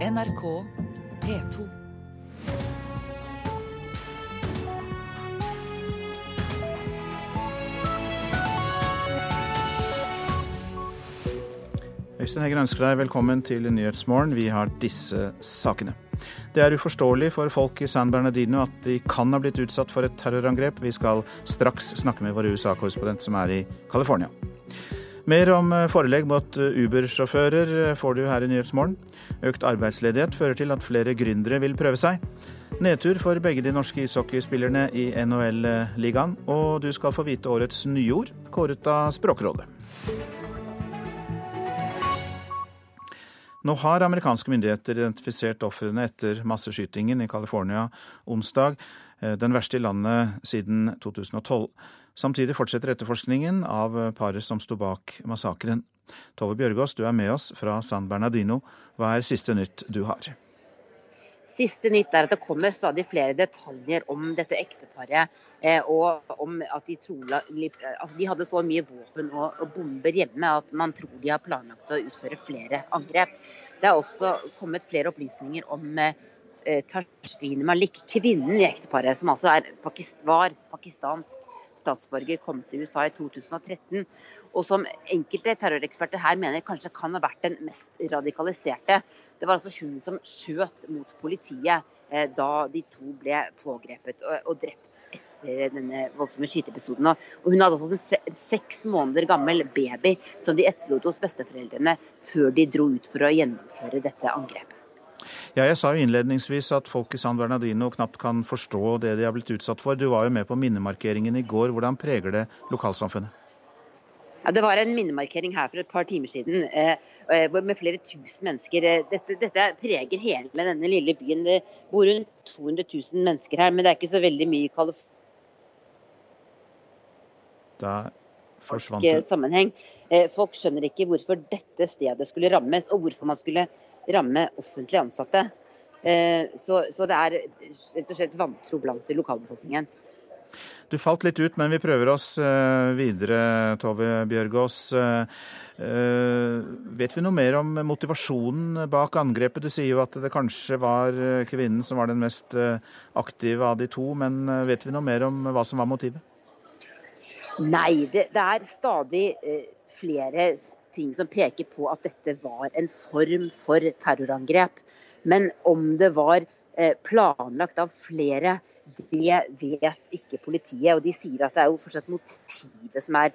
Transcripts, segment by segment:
NRK P2. Øystein Heggen ønsker deg velkommen til Nyhetsmorgen. Vi har disse sakene. Det er uforståelig for folk i San Bernardino at de kan ha blitt utsatt for et terrorangrep. Vi skal straks snakke med vår USA-korrespondent som er i California. Mer om forelegg mot Uber-sjåfører får du her i Nyhetsmorgen. Økt arbeidsledighet fører til at flere gründere vil prøve seg. Nedtur for begge de norske ishockeyspillerne i NHL-ligaen. Og du skal få vite årets nyord, kåret av Språkrådet. Nå har amerikanske myndigheter identifisert ofrene etter masseskytingen i California onsdag, den verste i landet siden 2012. Samtidig fortsetter etterforskningen av paret som sto bak massakren. Tove Bjørgaas, du er med oss fra San Bernardino. Hva er siste nytt du har? Siste nytt er at det kommer stadig flere detaljer om dette ekteparet. Og om at de, trolig, altså de hadde så mye våpen og, bomber hjemme at man tror de har planlagt å utføre flere angrep. Det er også kommet flere opplysninger om eh, Tashfin Malik, kvinnen i ekteparet, som altså er var pakistansk statsborger kom til USA i 2013, og som enkelte terroreksperter her mener kanskje kan ha vært den mest radikaliserte. Det var altså hun som skjøt mot politiet eh, da de to ble pågrepet og, og drept etter denne voldsomme skyteepisoden. Og hun hadde altså en seks måneder gammel baby som de etterlot hos besteforeldrene før de dro ut for å gjennomføre dette angrepet. Ja, jeg sa jo innledningsvis at folk i San Bernardino knapt kan forstå det de har blitt utsatt for. Du var jo med på minnemarkeringen i går. Hvordan preger det lokalsamfunnet? Ja, Det var en minnemarkering her for et par timer siden eh, med flere tusen mennesker. Dette, dette, preger hele denne lille byen. Det bor rundt 200 000 mennesker her, men det er ikke så veldig mye i California. Da forsvant sammenheng. Folk skjønner ikke hvorfor dette stedet skulle rammes, og hvorfor man skulle ramme offentlig ansatte. Så, så det er rett og slett vantro blant lokalbefolkningen. Du falt litt ut, men vi prøver oss videre, Tove Bjørgaas. Vet vi noe mer om motivasjonen bak angrepet? Du sier jo at det kanskje var kvinnen som var den mest aktive av de to, men vet vi noe mer om hva som var motivet? Nei, det, det er stadig flere ting som peker på at dette var en form for terrorangrep. Men om det var planlagt av flere, det vet ikke politiet. Og de sier at det er jo fortsatt motivet som er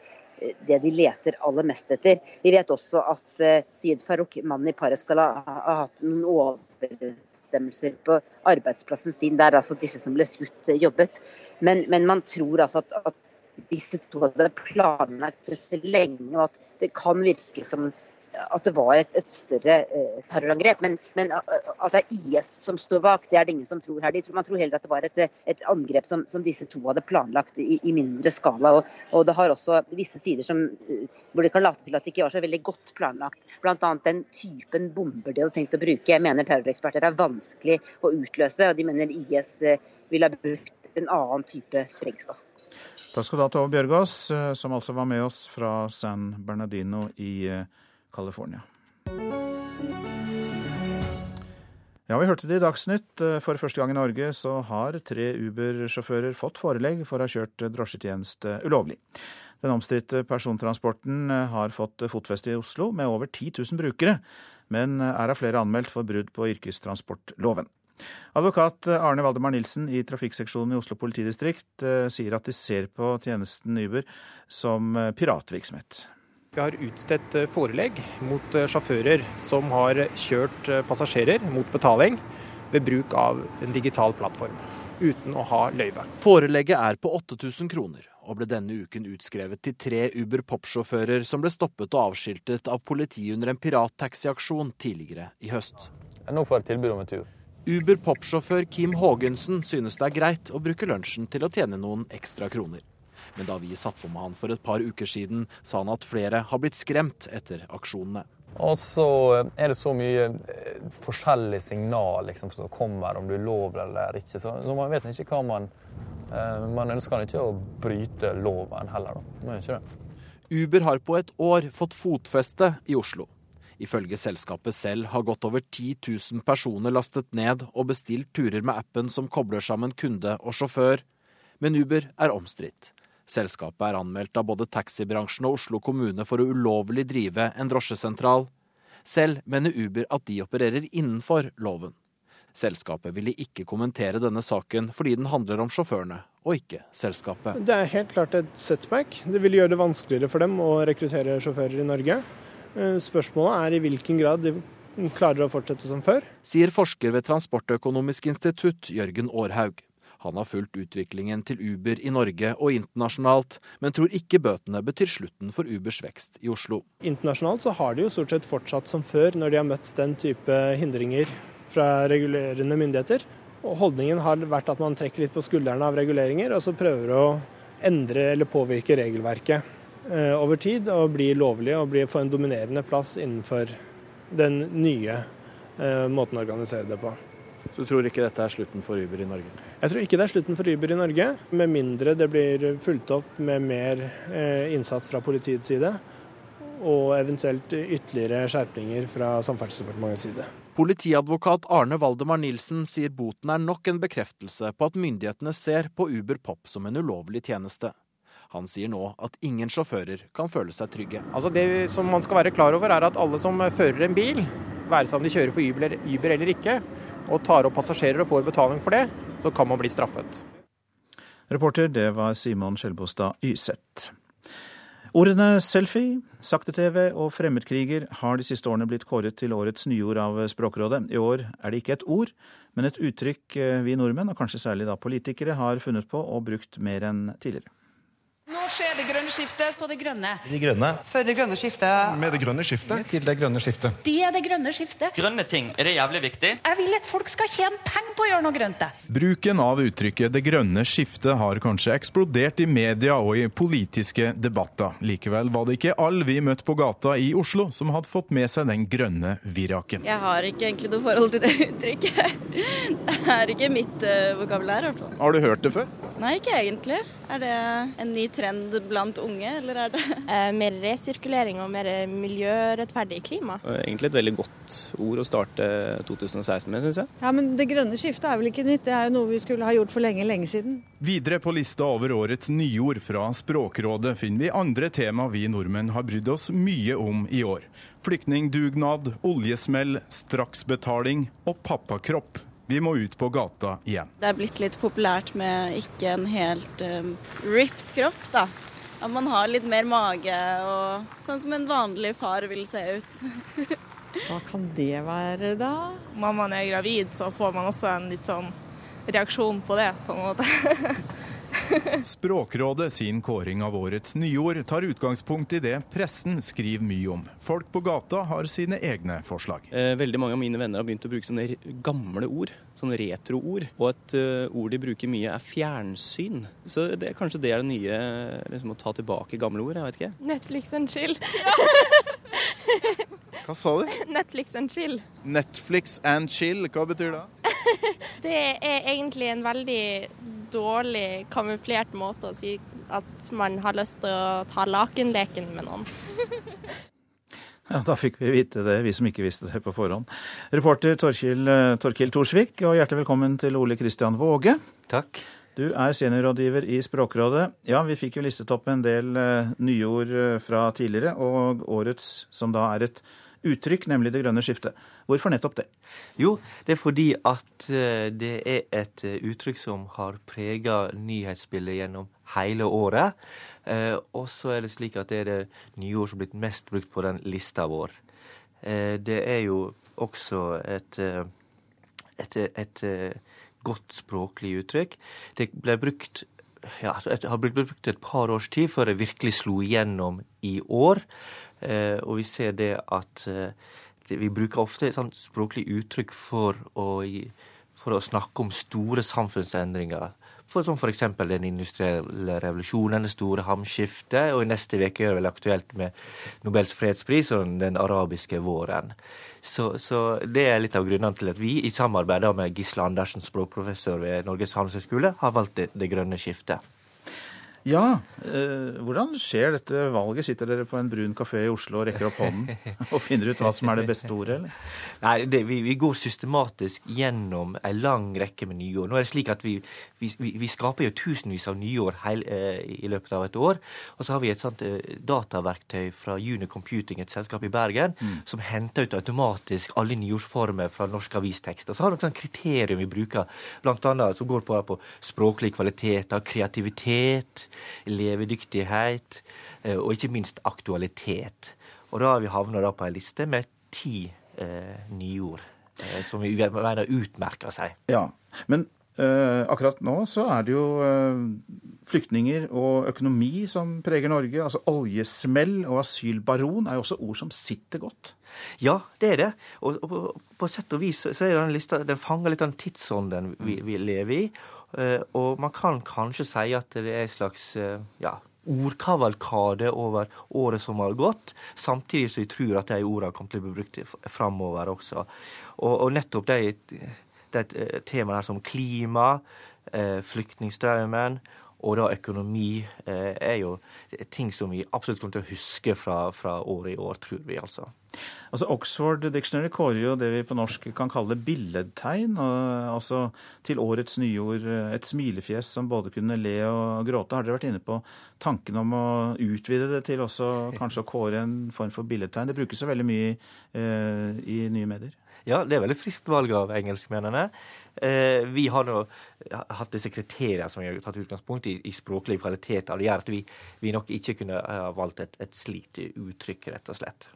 det de leter aller mest etter. Vi vet også at Syed Farouk, mannen i paret, skal ha hatt noen overenstemmelser på arbeidsplassen sin, der altså disse som ble skutt, jobbet. Men, men man tror altså at, at disse to hadde planlagt dette lenge, og at det kan virke som at det var et, et større eh, terrorangrep. Men, men, at det er IS som står bak, det er det ingen som tror her. De tror, man tror heller at det var et, et angrep som, som, disse to hadde planlagt i, i mindre skala. Og, og, det har også visse sider som, hvor det kan late til at det ikke var så veldig godt planlagt. Bl.a. den typen bomber de hadde tenkt å bruke. Mener terroreksperter er vanskelig å utløse, og de mener IS ville ha brukt en annen type sprengstoff. Takk skal du ha, Tove Bjørgaas, som altså var med oss fra San Bernardino i California. Ja, vi hørte det i Dagsnytt. For første gang i Norge så har tre Uber-sjåfører fått forelegg for å ha kjørt drosjetjeneste ulovlig. Den omstridte persontransporten har fått fotfeste i Oslo med over 10 000 brukere, men er av flere anmeldt for brudd på yrkestransportloven. Advokat Arne Valdemar Nilsen i trafikkseksjonen i Oslo politidistrikt sier at de ser på tjenesten Uber som piratvirksomhet. Vi har utstedt forelegg mot sjåfører som har kjørt passasjerer mot betaling ved bruk av en digital plattform, uten å ha løyve. Forelegget er på 8000 kroner, og ble denne uken utskrevet til tre Uber Pop-sjåfører som ble stoppet og avskiltet av politiet under en pirattaxiaksjon tidligere i høst. Nå får jeg tilbud om en tur. Uber Pop-sjåfør Kim Haagensen synes det er greit å bruke lunsjen til å tjene noen ekstra kroner. Men da vi satt på med han for et par uker siden, sa han at flere har blitt skremt etter aksjonene. Og så er det så mye forskjellige signal liksom, som kommer, om du er lovlig eller ikke. Så, så man vet ikke hva man Man ønsker ikke å bryte loven heller, da. Man gjør ikke det. Uber har på et år fått fotfeste i Oslo. Ifølge selskapet selv har godt over 10 000 personer lastet ned og bestilt turer med appen som kobler sammen kunde og sjåfør, men Uber er omstridt. Selskapet er anmeldt av både taxibransjen og Oslo kommune for å ulovlig drive en drosjesentral. Selv mener Uber at de opererer innenfor loven. Selskapet ville ikke kommentere denne saken fordi den handler om sjåførene, og ikke selskapet. Det er helt klart et setback. Det vil gjøre det vanskeligere for dem å rekruttere sjåfører i Norge. Eh, spørsmålet er i hvilken grad de klarer å fortsette som før. Sier forsker ved Transportøkonomisk institutt Jørgen Aarhaug. Han har fulgt utviklingen til Uber i Norge og internasjonalt, men tror ikke bøtene betyr slutten for Ubers vekst i Oslo. Internasjonalt så har de jo stort sett fortsatt som før når de har møtt den type hindringer fra regulerende myndigheter. Og holdningen har vært at man trekker litt på skuldrene av reguleringer, og så prøver å endre eller påvirke regelverket over tid og bli lovlig og bli, få en dominerende plass innenfor den nye eh, måten å organisere det på. Så du tror ikke dette er slutten for Uber i Norge? Jeg tror ikke det er slutten for Uber i Norge, med mindre det blir fulgt opp med mer eh, innsats fra politiets side. Og eventuelt ytterligere skjerpninger fra Samferdselsdepartementets side. Politiadvokat Arne Valdemar Nilsen sier boten er nok en bekreftelse på at myndighetene ser på Uber Pop som en ulovlig tjeneste. Han sier nå at ingen sjåfører kan føle seg trygge. Altså Det som man skal være klar over, er at alle som fører en bil, være seg om de kjører for Uber, Uber eller ikke, og tar opp passasjerer og får betaling for det, så kan man bli straffet. Reporter, det var Simon Skjelbostad Yseth. Ordene selfie, sakte-TV og fremmedkriger har de siste årene blitt kåret til årets nyord av Språkrådet. I år er det ikke et ord, men et uttrykk vi nordmenn, og kanskje særlig da politikere, har funnet på og brukt mer enn tidligere. Nå skjer det grønne skiftet for det grønne. De grønne. For det grønne skiftet. Med det grønne skiftet. Til det grønne skiftet. Det er det grønne skiftet. Grønne ting, er det jævlig viktig? Jeg vil at folk skal tjene penger på å gjøre noe grønt. Bruken av uttrykket 'det grønne skiftet' har kanskje eksplodert i media og i politiske debatter. Likevel var det ikke alle vi møtte på gata i Oslo som hadde fått med seg den grønne viraken. Jeg har ikke egentlig noe forhold til det uttrykket. Det er ikke mitt uh, vokabulær. Har du hørt det før? Nei, ikke egentlig. Er det en ny trend blant unge, eller er det eh, Mer resirkulering og mer miljørettferdig klima. Egentlig et veldig godt ord å starte 2016 med, syns jeg. Ja, Men det grønne skiftet er vel ikke nytt, det er jo noe vi skulle ha gjort for lenge, lenge siden. Videre på lista over årets nyord fra Språkrådet finner vi andre tema vi nordmenn har brydd oss mye om i år. Flyktningdugnad, oljesmell, straksbetaling og pappakropp. Vi må ut på gata igjen. Det er blitt litt populært med ikke en helt um, ripped kropp, da. At man har litt mer mage og sånn som en vanlig far vil se ut. Hva kan det være, da? Man er gravid, så får man også en litt sånn reaksjon på det, på en måte. Språkrådet sin kåring av årets nyord tar utgangspunkt i det pressen skriver mye om. Folk på gata har sine egne forslag. Eh, veldig mange av mine venner har begynt å bruke sånne gamle ord, sånne retroord. Og et uh, ord de bruker mye er fjernsyn. Så det, kanskje det er det nye, liksom å ta tilbake gamle ord, jeg vet ikke. Netflix and chill. Hva sa du? Netflix and chill. Netflix and chill, hva betyr det? det er egentlig en veldig dårlig kamuflert måte å si at man har lyst til å ta lakenleken med noen. Ja, Da fikk vi vite det, vi som ikke visste det på forhånd. Reporter Torkil, Torkil Torsvik, og hjertelig velkommen til Ole Kristian Våge. Takk. Du er seniorrådgiver i Språkrådet. Ja, vi fikk jo listet opp en del uh, nyord fra tidligere, og årets, som da er et uttrykk, nemlig det grønne skiftet. Hvorfor nettopp det? Jo, det er fordi at det er et uttrykk som har prega nyhetsbildet gjennom hele året. Og så er det slik at det er det nyord som er blitt mest brukt på den lista vår. Det er jo også et, et, et godt språklig uttrykk. Det ble brukt ja, det har blitt brukt et par års tid før det virkelig slo igjennom i år. Eh, og vi ser det at eh, vi bruker ofte et sånt språklig uttrykk for å, for å snakke om store samfunnsendringer. For som f.eks. den industrielle revolusjonen, det store hamskiftet, og i neste uke er det vel aktuelt med Nobels fredspris og den arabiske våren. Så, så, det er litt av grunnene til at vi, i samarbeid med Gisle Andersen, språkprofessor ved Norges handelshøyskole, har valgt det, det grønne skiftet. Ja, eh, hvordan skjer dette valget? Sitter dere på en brun kafé i Oslo og rekker opp hånden og finner ut hva som er det beste ordet, eller? Nei, det, vi, vi, går systematisk gjennom en lang rekke med nyår. Nå er det slik at Vi, vi, vi skaper jo tusenvis av nyår heil, eh, i løpet av et år. Og så har vi et sånt eh, dataverktøy fra Juni Computing, et selskap i Bergen, mm. som henter ut automatisk alle nyårsformer fra norsk avistekst. Og så har vi et sånt kriterium vi bruker, blant annet som går på, på språklige kvaliteter, kreativitet levedyktighet eh, og ikke minst aktualitet. Og da har vi havna på ei liste med ti eh, nyord eh, som vi mener utmerker seg. Ja, men akkurat nå så er det jo uh, flyktninger og økonomi som preger Norge. Altså Oljesmell og asylbaron er jo også ord som sitter godt. Ja, det er det. Og, og på, på, sett og vis så er den lista den fanger litt av den tidsånden vi, vi lever i. Uh, og man kan kanskje si at det er en slags ja, ordkavalkade over året som har gått, samtidig som vi tror at de ordene kommer til å bli brukt framover også. Og, og nettopp de det er et eh, tema der som klima, eh, flyktningstrømmen og da økonomi eh, er jo ting som vi absolutt kommer til å huske fra, fra året i år, tror vi altså. Altså Oxford Dictionary kårer jo det vi på norsk kan kalle billedtegn. Altså til årets nyord et smilefjes som både kunne le og gråte. Har dere vært inne på tanken om å utvide det til også kanskje å kåre en form for billedtegn? Det brukes så veldig mye eh, i nye medier. Ja, det er veldig friskt valg av engelskmennene. Eh, vi har nå hatt disse kriteriene som vi har tatt utgangspunkt i, i språklige kvaliteter. Det gjør at vi, vi, nok ikke kunne ha valgt et, et slikt uttrykk, rett og slett.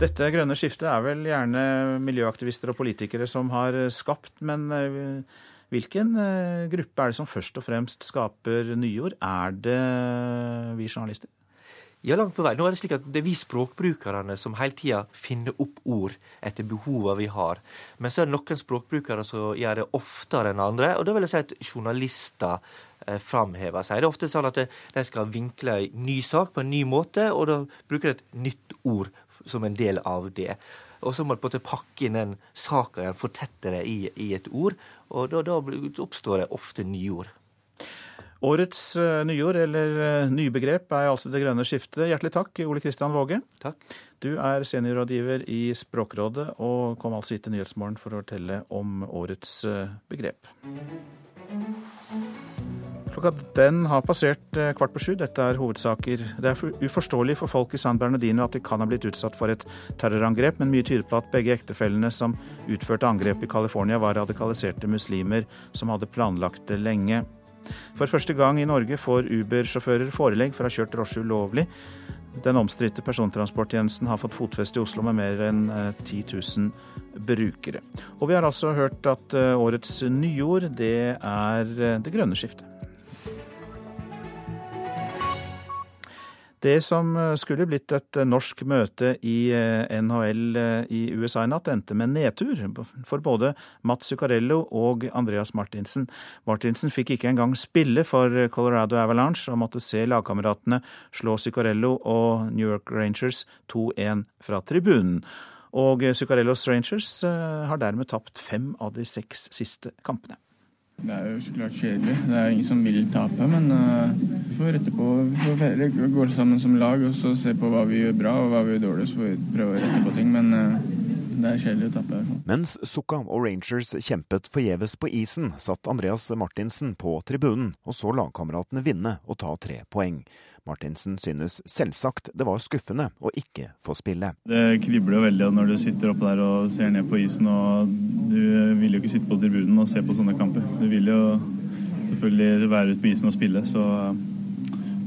Dette grønne skiftet er vel gjerne miljøaktivister og politikere som har skapt, men eh, hvilken eh, gruppe er det som først og fremst skaper nyord? Er det vi journalister? Ja, langt på vei. Nå er Det slik at det er vi språkbrukerne som hele tida finner opp ord etter behovene vi har. Men så er det noen språkbrukere som gjør det oftere enn andre. Og da vil jeg si at journalister eh, framhever seg. Det er ofte sånn at de skal vinkle en ny sak på en ny måte, og da bruker de et nytt ord som en del av det. Og så må du på en måte pakke inn den saka, fortette det i, i, et ord. Og da, da oppstår det ofte nye ord. Årets uh, nyord, eller uh, nybegrep, er altså det grønne skiftet. Hjertelig takk, Ole Kristian Våge. Takk. Du er seniorrådgiver i Språkrådet, og kom altså hit til Nyhetsmorgen for å fortelle om årets uh, begrep. Klokka den har passert kvart på sju. Dette er hovedsaker. Det er uforståelig for folk i San Bernardino at de kan ha blitt utsatt for et terrorangrep, men mye tyder på at begge ektefellene som utførte angrepet i California, var radikaliserte muslimer som hadde planlagt det lenge. For første gang i Norge får Uber-sjåfører forelegg for å ha kjørt drosje ulovlig. Den omstridte persontransporttjenesten har fått fotfeste i Oslo med mer enn 10 eh, 000 brukere. Og vi har altså hørt at eh, årets nyord, det er eh, det grønne skiftet. Det som eh, skulle blitt et eh, norsk møte i eh, NHL i USA i natt, endte med nedtur for både Mats Zuccarello og Andreas Martinsen. Martinsen fikk ikke engang spille for Colorado Avalanche og måtte se lagkameratene slå Zuccarello og New York Rangers 2-1 fra tribunen. Og Zuccarellos Rangers har dermed tapt fem av de seks siste kampene. Det er jo så klart kjedelig. Det er ingen som vil tape, men uh, vi får rette på. Vi får gå sammen som lag og så se på hva vi gjør bra og hva vi gjør dårlig, så får vi prøve å rette på ting. Men uh, det er kjedelig å tape. Mens Sukka og Rangers kjempet forgjeves på isen, satt Andreas Martinsen på tribunen og så lagkameratene vinne og ta tre poeng. Martinsen synes selvsagt det var skuffende å ikke få spille. Det kribler veldig når du sitter oppe der og ser ned på isen. og Du vil jo ikke sitte på tribunen og se på sånne kamper. Du vil jo selvfølgelig være ute på isen og spille. så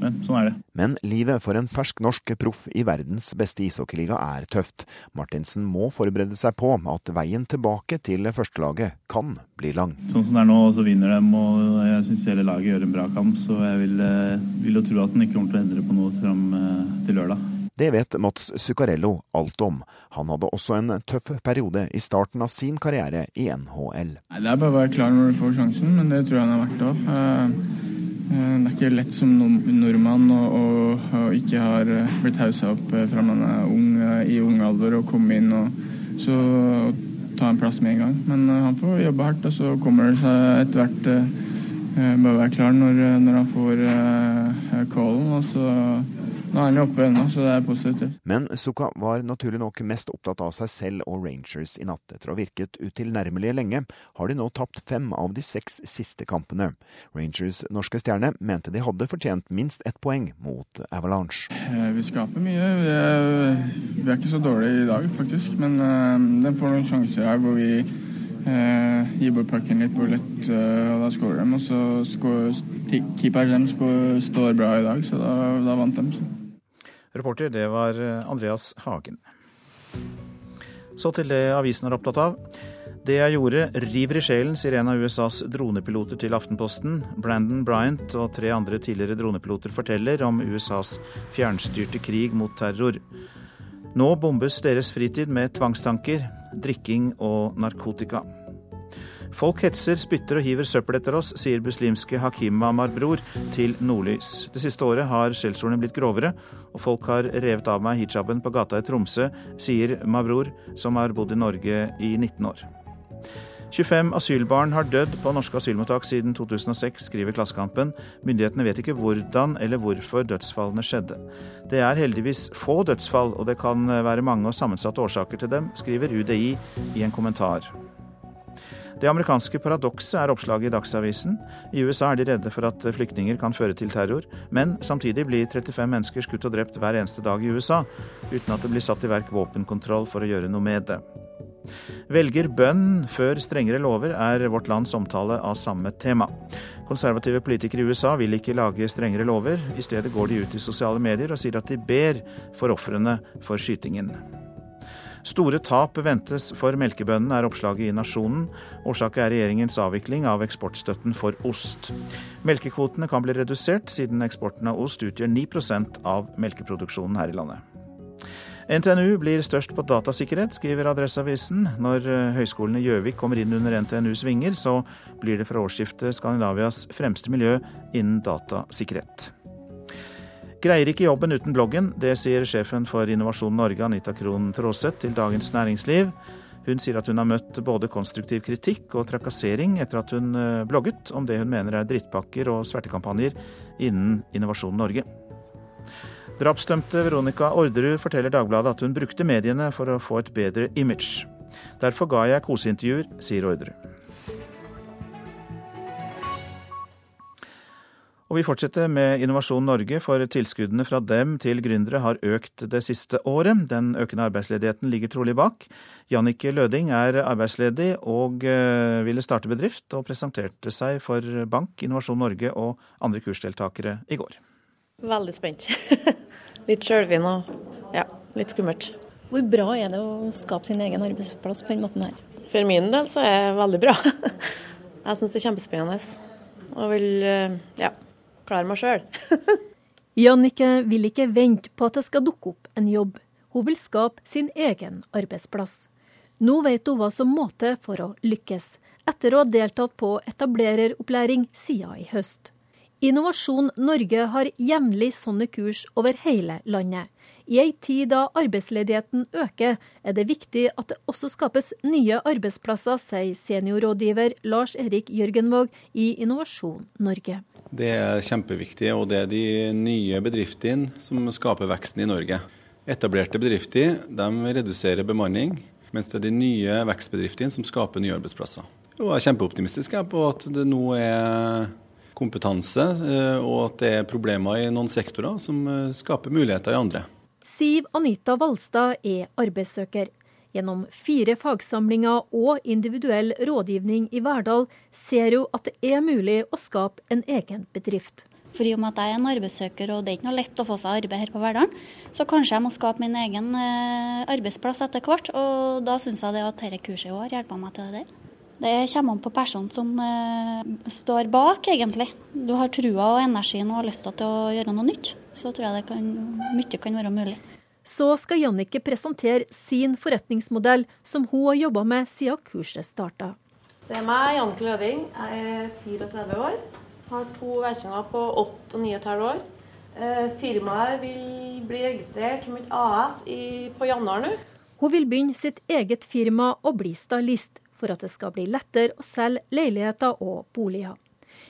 men sånn er det. Men livet for en fersk norsk proff i verdens beste ishockeyliga er tøft. Martinsen må forberede seg på at veien tilbake til førstelaget kan bli lang. Sånn som det er nå, så vinner dem, og jeg syns hele laget gjør en bra kamp. Så jeg vil, eh, vil jo tro at den ikke kommer til å endre på noe fram eh, til lørdag. Det vet Mats Zuccarello alt om. Han hadde også en tøff periode i starten av sin karriere i NHL. Det er bare å være klar når du får sjansen, men det tror jeg han har vært òg. Eh, det er ikke lett som nordmann å ikke har eh, blitt haussa opp eh, fra man er ung i ung alder og komme inn og så ta en plass med en gang. Men han får jobbe hardt, og så kommer det seg etter hvert eh, bare være klar når, når han får uh, callen. Og så nå er han oppe ennå, så det er positivt. Men Suka var naturlig nok mest opptatt av seg selv og Rangers i natt. Etter å ha virket utilnærmelige lenge, har de nå tapt fem av de seks siste kampene. Rangers norske stjerne mente de hadde fortjent minst ett poeng mot Avalanche. Eh, Vi skaper mye. Vi er, vi er ikke så dårlige i dag, faktisk. Men uh, den får noen sjanser her hvor vi eh, gir bort pucken litt på lett, eh, og da skårer de. Og så skår, keeper dem står bra i dag, så da, da vant de. Så. Reporter, det var eh, Andreas Hagen. Så til det avisen er opptatt av. Det jeg gjorde, river i sjelen, sier en av USAs dronepiloter til Aftenposten. Brandon Bryant og tre andre tidligere dronepiloter forteller om USAs fjernstyrte krig mot terror. Nå bombes deres fritid med tvangstanker, drikking og narkotika. Folk hetser, spytter og hiver søppel etter oss, sier muslimske Hakim Hakima Marbror til Nordlys. Det siste året har skjellsordene blitt grovere, og folk har revet av meg hijaben på gata i Tromsø, sier Marbror, som har bodd i Norge i 19 år. 25 asylbarn har dødd på norske asylmottak siden 2006, skriver Klassekampen. Myndighetene vet ikke hvordan eller hvorfor dødsfallene skjedde. Det er heldigvis få dødsfall, og det kan være mange og sammensatte årsaker til dem, skriver UDI i en kommentar. Det amerikanske paradokset er oppslaget i Dagsavisen. I USA er de redde for at flyktninger kan føre til terror, men samtidig blir 35 mennesker skutt og drept hver eneste dag i USA, uten at det blir satt i verk våpenkontroll for å gjøre noe med det. Velger bønn før strengere lover, er vårt lands omtale av samme tema. Konservative politikere i USA vil ikke lage strengere lover. I stedet går de ut i sosiale medier og sier at de ber for ofrene for skytingen. Store tap ventes for melkebøndene, er oppslaget i Nasjonen. Årsaken er regjeringens avvikling av eksportstøtten for ost. Melkekvotene kan bli redusert, siden eksporten av ost utgjør 9% av melkeproduksjonen her i landet. NTNU blir størst på datasikkerhet, skriver Adresseavisen. Når høyskolen i Gjøvik kommer inn under NTNUs vinger, så blir det fra årsskiftet Skandinavias fremste miljø innen datasikkerhet. Greier ikke jobben uten bloggen, det sier sjefen for Innovasjon Norge, Anita Krohn Traaseth, til Dagens Næringsliv. Hun sier at hun har møtt både konstruktiv kritikk og trakassering etter at hun blogget om det hun mener er drittpakker og svertekampanjer innen Innovasjon Norge. Drapsdømte Veronica Orderud forteller Dagbladet at hun brukte mediene for å få et bedre image. Derfor ga jeg koseintervjuer, sier Orderud. Og vi fortsetter med Innovasjon Norge, for tilskuddene fra dem til gründere har økt det siste året. Den økende arbeidsledigheten ligger trolig bak. Jannicke Løding er arbeidsledig og ville starte bedrift, og presenterte seg for bank, Innovasjon Norge og andre kursdeltakere i går. Veldig spent. litt sjølvin og ja, litt skummelt. Hvor bra er det å skape sin egen arbeidsplass på den måten her? For min del så er det veldig bra. Jeg syns det er kjempespennende. Og vil ja, klare meg sjøl. Jannicke vil ikke vente på at det skal dukke opp en jobb. Hun vil skape sin egen arbeidsplass. Nå vet hun hva som må til for å lykkes, etter å ha deltatt på etablereropplæring siden i høst. Innovasjon Norge har jevnlig sånne kurs over hele landet. I ei tid da arbeidsledigheten øker, er det viktig at det også skapes nye arbeidsplasser, sier seniorrådgiver Lars Erik Jørgenvåg i Innovasjon Norge. Det er kjempeviktig, og det er de nye bedriftene som skaper veksten i Norge. Etablerte bedrifter de reduserer bemanning, mens det er de nye vekstbedriftene som skaper nye arbeidsplasser. Jeg er kjempeoptimistisk på at det nå er kompetanse, og at det er problemer i noen sektorer som skaper muligheter i andre. Siv Anita Valstad er arbeidssøker. Gjennom fire fagsamlinger og individuell rådgivning i Verdal ser hun at det er mulig å skape en egen bedrift. For i og med at jeg er en arbeidssøker og det er ikke noe lett å få seg arbeid her på Verdalen, så kanskje jeg må skape min egen arbeidsplass etter hvert. Og da syns jeg det at dette kurset har hjelper meg til det der. Det kommer an på personen som uh, står bak, egentlig. Du har trua og energien og har lyst til å gjøre noe nytt. Så tror jeg det kan, mye kan være mulig. Så skal Jannicke presentere sin forretningsmodell, som hun har jobba med siden kurset starta. Det er meg, Jannicke Løding. Jeg er 34 år. Har to versjoner på 8 og 9,5 år. Firmaet vil bli registrert som et AS i, på januar nå. Hun vil begynne sitt eget firma og bli stylist for at det skal bli lettere å selge leiligheter og boliger.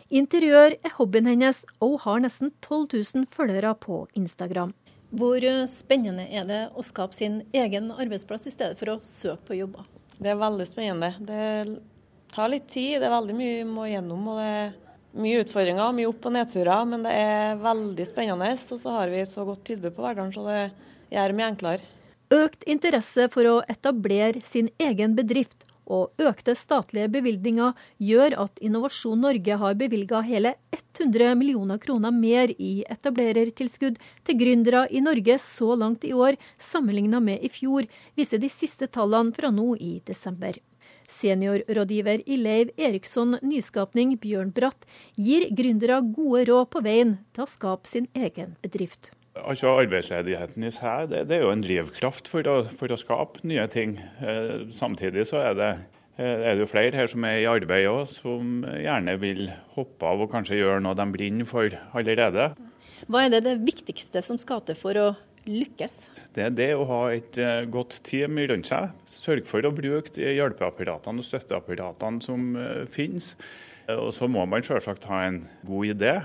Interiør er hobbyen hennes, og hun har nesten 12 000 følgere på Instagram. Hvor spennende er det å skape sin egen arbeidsplass i stedet for å søke på jobber? Det er veldig spennende. Det tar litt tid, det er veldig mye vi må gjennom. og det er mye utfordringer, mye opp- og nedturer, men det er veldig spennende. Og så har vi så godt tilbud på Verdalen, så det gjør det mye enklere. Økt interesse for å etablere sin egen bedrift og økte statlige bevilgninger gjør at Innovasjon Norge har bevilga hele 100 millioner kroner mer i etablerertilskudd til gründere i Norge så langt i år, sammenligna med i fjor, viser de siste tallene fra nå i desember. Seniorrådgiver i Leiv Eriksson Nyskapning, Bjørn Bratt, gir gründere gode råd på veien til å skape sin egen bedrift. Altså Arbeidsledigheten i seg det, det er jo en drivkraft for å, for å skape nye ting. Eh, samtidig så er det, eh, er det jo flere her som er i arbeid òg, som gjerne vil hoppe av og kanskje gjøre noe de brenner for allerede. Hva er det det viktigste som skal til for å lykkes? Det er det å ha et eh, godt team rundt seg. Sørge for å bruke de hjelpeapparatene og støtteapparatene som finnes. Og så må man selvsagt ha en god idé.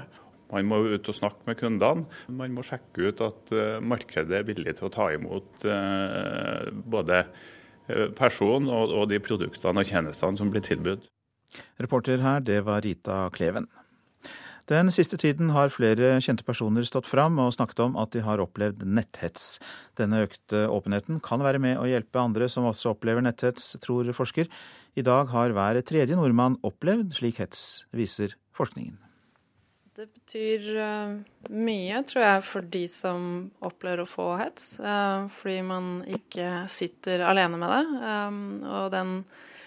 Man må ut og snakke med kundene. Man må sjekke ut at uh, markedet er villig til å ta imot uh, både personen og, og, de produktene og tjenestene som blir tilbudt. Reporter her, det var Rita Kleven. Den siste tiden har flere kjente personer stått fram og snakket om at de har opplevd netthets. Denne økte åpenheten kan være med å hjelpe andre som også opplever netthets, tror forsker. I dag har hver tredje nordmann opplevd slik hets, viser forskningen. Det betyr uh, mye, tror jeg, for de som opplever å få hets. Uh, fordi man ikke sitter alene med det. Um, og den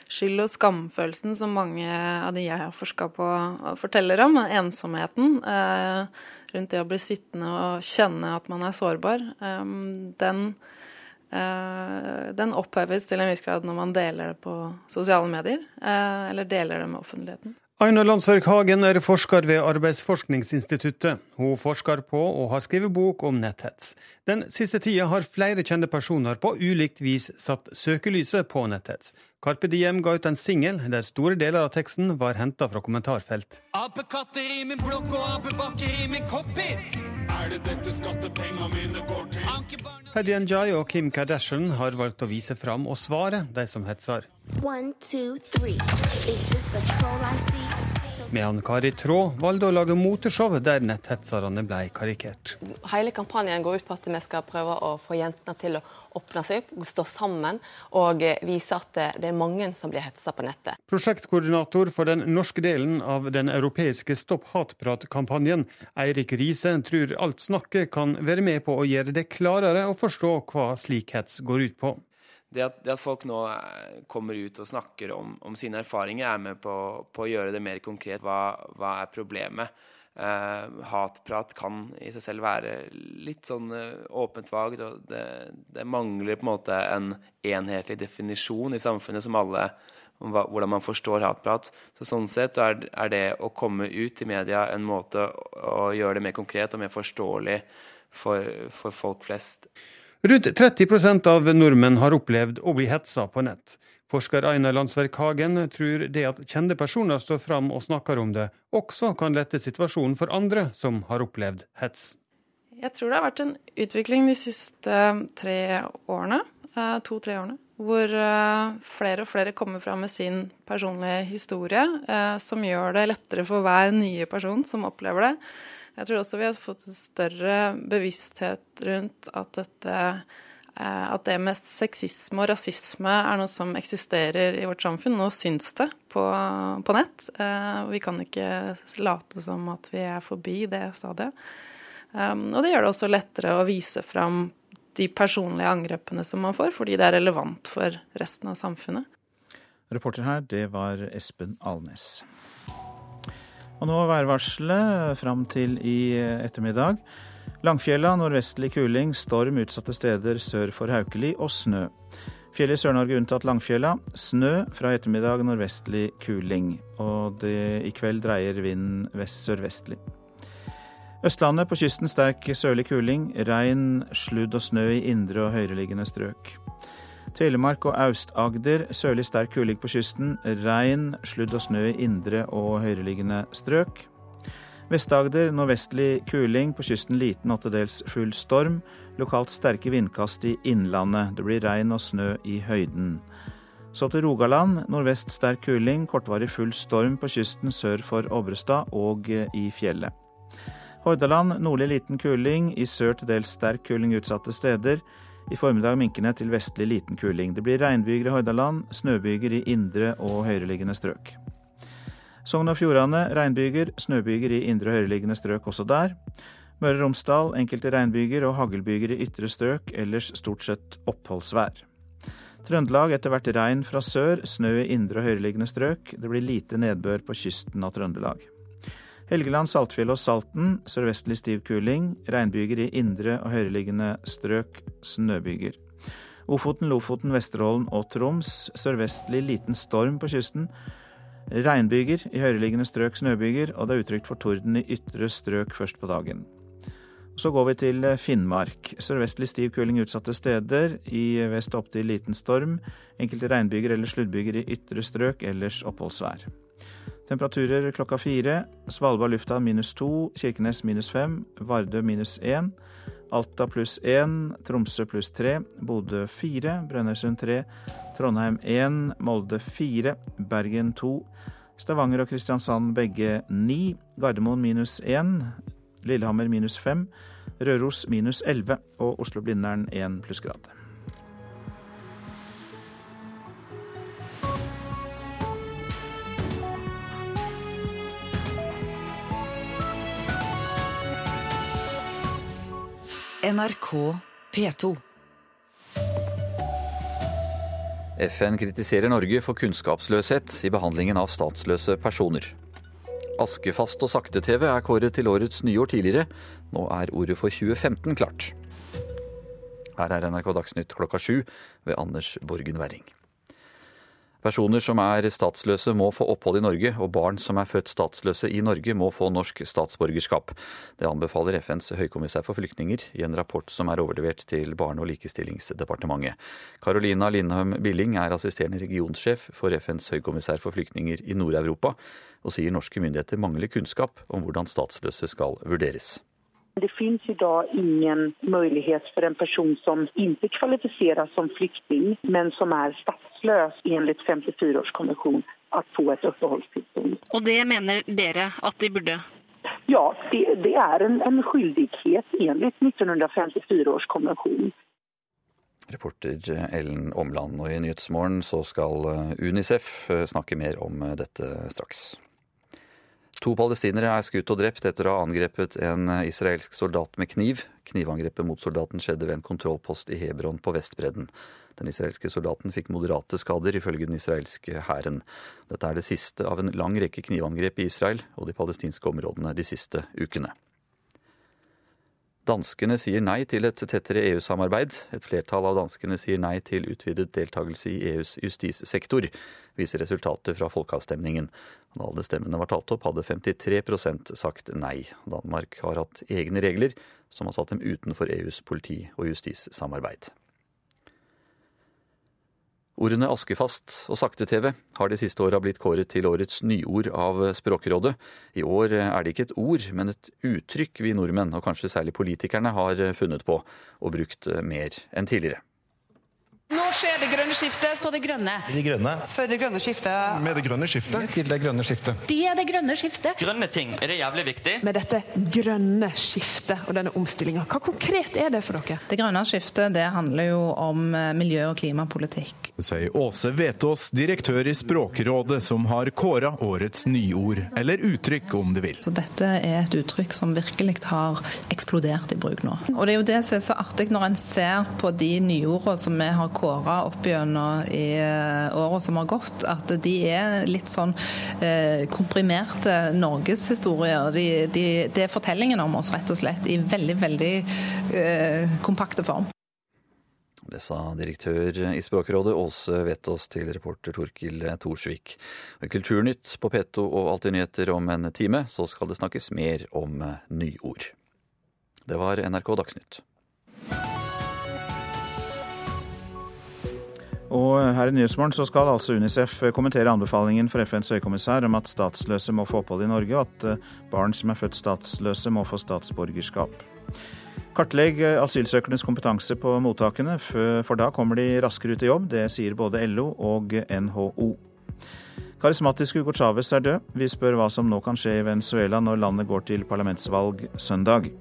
skyld- og skamfølelsen som mange av de jeg har forska på, forteller om, ensomheten rundt det å bli sittende og kjenne at man er sårbar, den, den oppheves til en viss grad når man deler det på sosiale medier, eller deler det med offentligheten. Aina Landsverk Hagen er forsker ved Arbeidsforskningsinstituttet. Hun forsker på og har skrevet bok om netthets. Den siste tida har flere kjente personer på ulikt vis satt søkelyset på netthets. Carpe Diem ga ut en singel der store deler av teksten var henta fra kommentarfelt. Apekatter i min blokk og apebakker i min cockpit. Er det dette skattepengene mine går til? Paddy Njay og Kim Kardashian har valgt å vise fram og svare de som hetser. One, two, three. Is this a troll I see? Medan Kari Traa valgte å lage moteshow der netthetserne ble karikert. Hele kampanjen går ut på at vi skal prøve å få jentene til å åpne seg stå sammen og vise at det er mange som blir hetsa på nettet. Prosjektkoordinator for den norske delen av den europeiske Stopp hatprat-kampanjen, Eirik Riise, tror alt snakket kan være med på å gjøre det klarere å forstå hva slik hets går ut på. Det at, det at, folk nå kommer ut og snakker om, om sine erfaringer, er med på, på, å gjøre det mer konkret. Hva, hva er problemet? Eh, hatprat kan i seg selv være litt sånn eh, åpent vagt. og det, det, mangler på en måte en enhetlig definisjon i samfunnet som alle om hva, hvordan man forstår hatprat. Så Sånn sett er, er, det å komme ut i media en måte å, å gjøre det mer konkret og mer forståelig for, for folk flest. Rundt 30% av nordmenn har opplevd å bli hetsa på nett. Forsker Aina Landsverk Hagen tror det at kjente personer står fram og snakker om det, også kan lette situasjonen for andre som har opplevd hets. Jeg tror det har vært en utvikling de siste tre årene, eh, to-tre årene, hvor eh, flere og flere kommer fram med sin personlige historie, eh, som gjør det lettere for hver nye person som opplever det jeg tror også vi har fått en større bevissthet rundt at dette eh, at det med sexisme og rasisme er noe som eksisterer i vårt samfunn. Nå syns det på, på nett. Eh, vi kan ikke late som at vi er forbi det stadiet. Um, og det gjør det også lettere å vise fram de personlige angrepene som man får, fordi det er relevant for resten av samfunnet. Reporter her, det var Espen Alnes. Og nå værvarselet fram til i ettermiddag. Langfjella nordvestlig kuling, storm utsatte steder sør for Haukeli og snø. Fjellet i Sør-Norge unntatt Langfjella. Snø fra ettermiddag nordvestlig kuling. Og det, i kveld dreier vinden vest-sørvestlig. Østlandet på kysten sterk sørlig kuling. Regn, sludd og snø i indre og høyereliggende strøk. Telemark og Aust-Agder sørlig sterk kuling på kysten. Regn, sludd og snø i indre og høyereliggende strøk. Vest-Agder nordvestlig kuling, på kysten liten og til dels full storm. Lokalt sterke vindkast i innlandet. Det blir regn og snø i høyden. Så til Rogaland. Nordvest sterk kuling, kortvarig full storm på kysten sør for Obrestad og i fjellet. Hordaland nordlig liten kuling, i sør til dels sterk kuling utsatte steder. I formiddag minkende til vestlig liten kuling. Det blir regnbyger i Hordaland, snøbyger i indre og høyereliggende strøk. Sogn og Fjordane regnbyger, snøbyger i indre og høyereliggende strøk også der. Møre og Romsdal enkelte regnbyger og haglbyger i ytre strøk, ellers stort sett oppholdsvær. Trøndelag etter hvert regn fra sør, snø i indre og høyereliggende strøk. Det blir lite nedbør på kysten av Trøndelag. Helgeland, Saltfjell og Salten sørvestlig stiv kuling. Regnbyger i indre og høyereliggende strøk. Snøbyger. Ofoten, Lofoten, Vesterålen og Troms sørvestlig liten storm på kysten. Regnbyger i høyereliggende strøk snøbyger, og det er utrygt for torden i ytre strøk først på dagen. Så går vi til Finnmark. Sørvestlig stiv kuling utsatte steder. I vest opp til liten storm. Enkelte regnbyger eller sluddbyger i ytre strøk, ellers oppholdsvær. Temperaturer klokka fire. Svalbard lufthavn minus to. Kirkenes minus fem. Vardø minus én. Alta pluss én. Tromsø pluss tre. Bodø fire. Brønnøysund tre. Trondheim én. Molde fire. Bergen to. Stavanger og Kristiansand begge ni. Gardermoen minus én. Lillehammer minus fem. Røros minus elleve. Og Oslo-Blindern én plussgrad. NRK P2. FN kritiserer Norge for kunnskapsløshet i behandlingen av statsløse personer. Askefast og sakte-TV er kåret til årets nyår tidligere. Nå er ordet for 2015 klart. Her er NRK Dagsnytt klokka sju ved Anders Borgen Werring. Personer som er statsløse må få opphold i Norge, og barn som er født statsløse i Norge må få norsk statsborgerskap. Det anbefaler FNs høykommissær for flyktninger i en rapport som er overlevert til Barne- og likestillingsdepartementet. Carolina Lindhøm Billing er assisterende regionsjef for FNs høykommissær for flyktninger i Nord-Europa, og sier norske myndigheter mangler kunnskap om hvordan statsløse skal vurderes. Det finns idag ingen möjlighet för en person som inte kvalificeras som flykting men som är statslös enligt 54 års konvention att få ett uppehållstillstånd. Og det mener dere at de burde? Ja, det, det är en, en skyldighet enligt 1954 års konvention. Reporter Ellen Omland. Og i Nyhetsmorgen så skal Unicef snakke mer om dette straks. To palestinere er skutt og drept etter å ha angrepet en israelsk soldat med kniv. Knivangrepet mot soldaten skjedde ved en kontrollpost i Hebron på Vestbredden. Den israelske soldaten fikk moderate skader, ifølge den israelske hæren. Dette er det siste av en lang rekke knivangrep i Israel og de palestinske områdene de siste ukene. Danskene sier nei til et tettere EU-samarbeid. Et flertall av danskene sier nei til utvidet deltakelse i EUs justissektor, viser resultatet fra folkeavstemningen. Da alle stemmene var talt opp, hadde 53% sagt nei. Danmark har hatt egne regler som har satt dem utenfor EUs politi- og justissamarbeid. Ordene askefast og sakte-TV har de siste åra blitt kåret til årets nyord av Språkrådet. I år er det ikke et ord, men et uttrykk vi nordmenn, og kanskje særlig politikerne, har funnet på og brukt mer enn tidligere. Skjer det grønne skiftet på det grønne. De grønne. For det grønne skiftet. Med det grønne skiftet. Til det grønne skiftet. Det er det grønne skiftet. Grønne ting, er det jævlig viktig? Med dette grønne skiftet og denne omstillinga, hva konkret er det for dere? Det grønne skiftet det handler jo om miljø- og klimapolitikk. Sier Åse Vetås, direktør i Språkrådet, som har kåra årets nyord, eller uttrykk om du vil. Så dette er et uttrykk som virkelig har eksplodert i bruk nå. Og det er jo det som er så artig når en ser på de nyordene som vi har kåra opp gjennom i åra som har gått, at de er litt sånn eh, komprimerte norgeshistorier. De, de, det er fortellingen om oss, rett og slett, i veldig, veldig eh, kompakte form. Det sa direktør i Språkrådet Åse Vetås til reporter Torkil Thorsvik. I Kulturnytt på P2 og Alltid nyheter om en time, så skal det snakkes mer om nyord. Det var NRK Dagsnytt. Og her i Nyhetsmorgen så skal altså Unicef kommentere anbefalingen for FNs høykommissær om at statsløse må få opphold i Norge, og at eh, barn som er født statsløse må få statsborgerskap. Kartlegg asylsøkernes kompetanse på mottakene, for da kommer de raskere ut i jobb. Det sier både LO og NHO. Karismatiske Hugo Chávez er død. Vi spør hva som nå kan skje i Venezuela når landet går til parlamentsvalg søndag.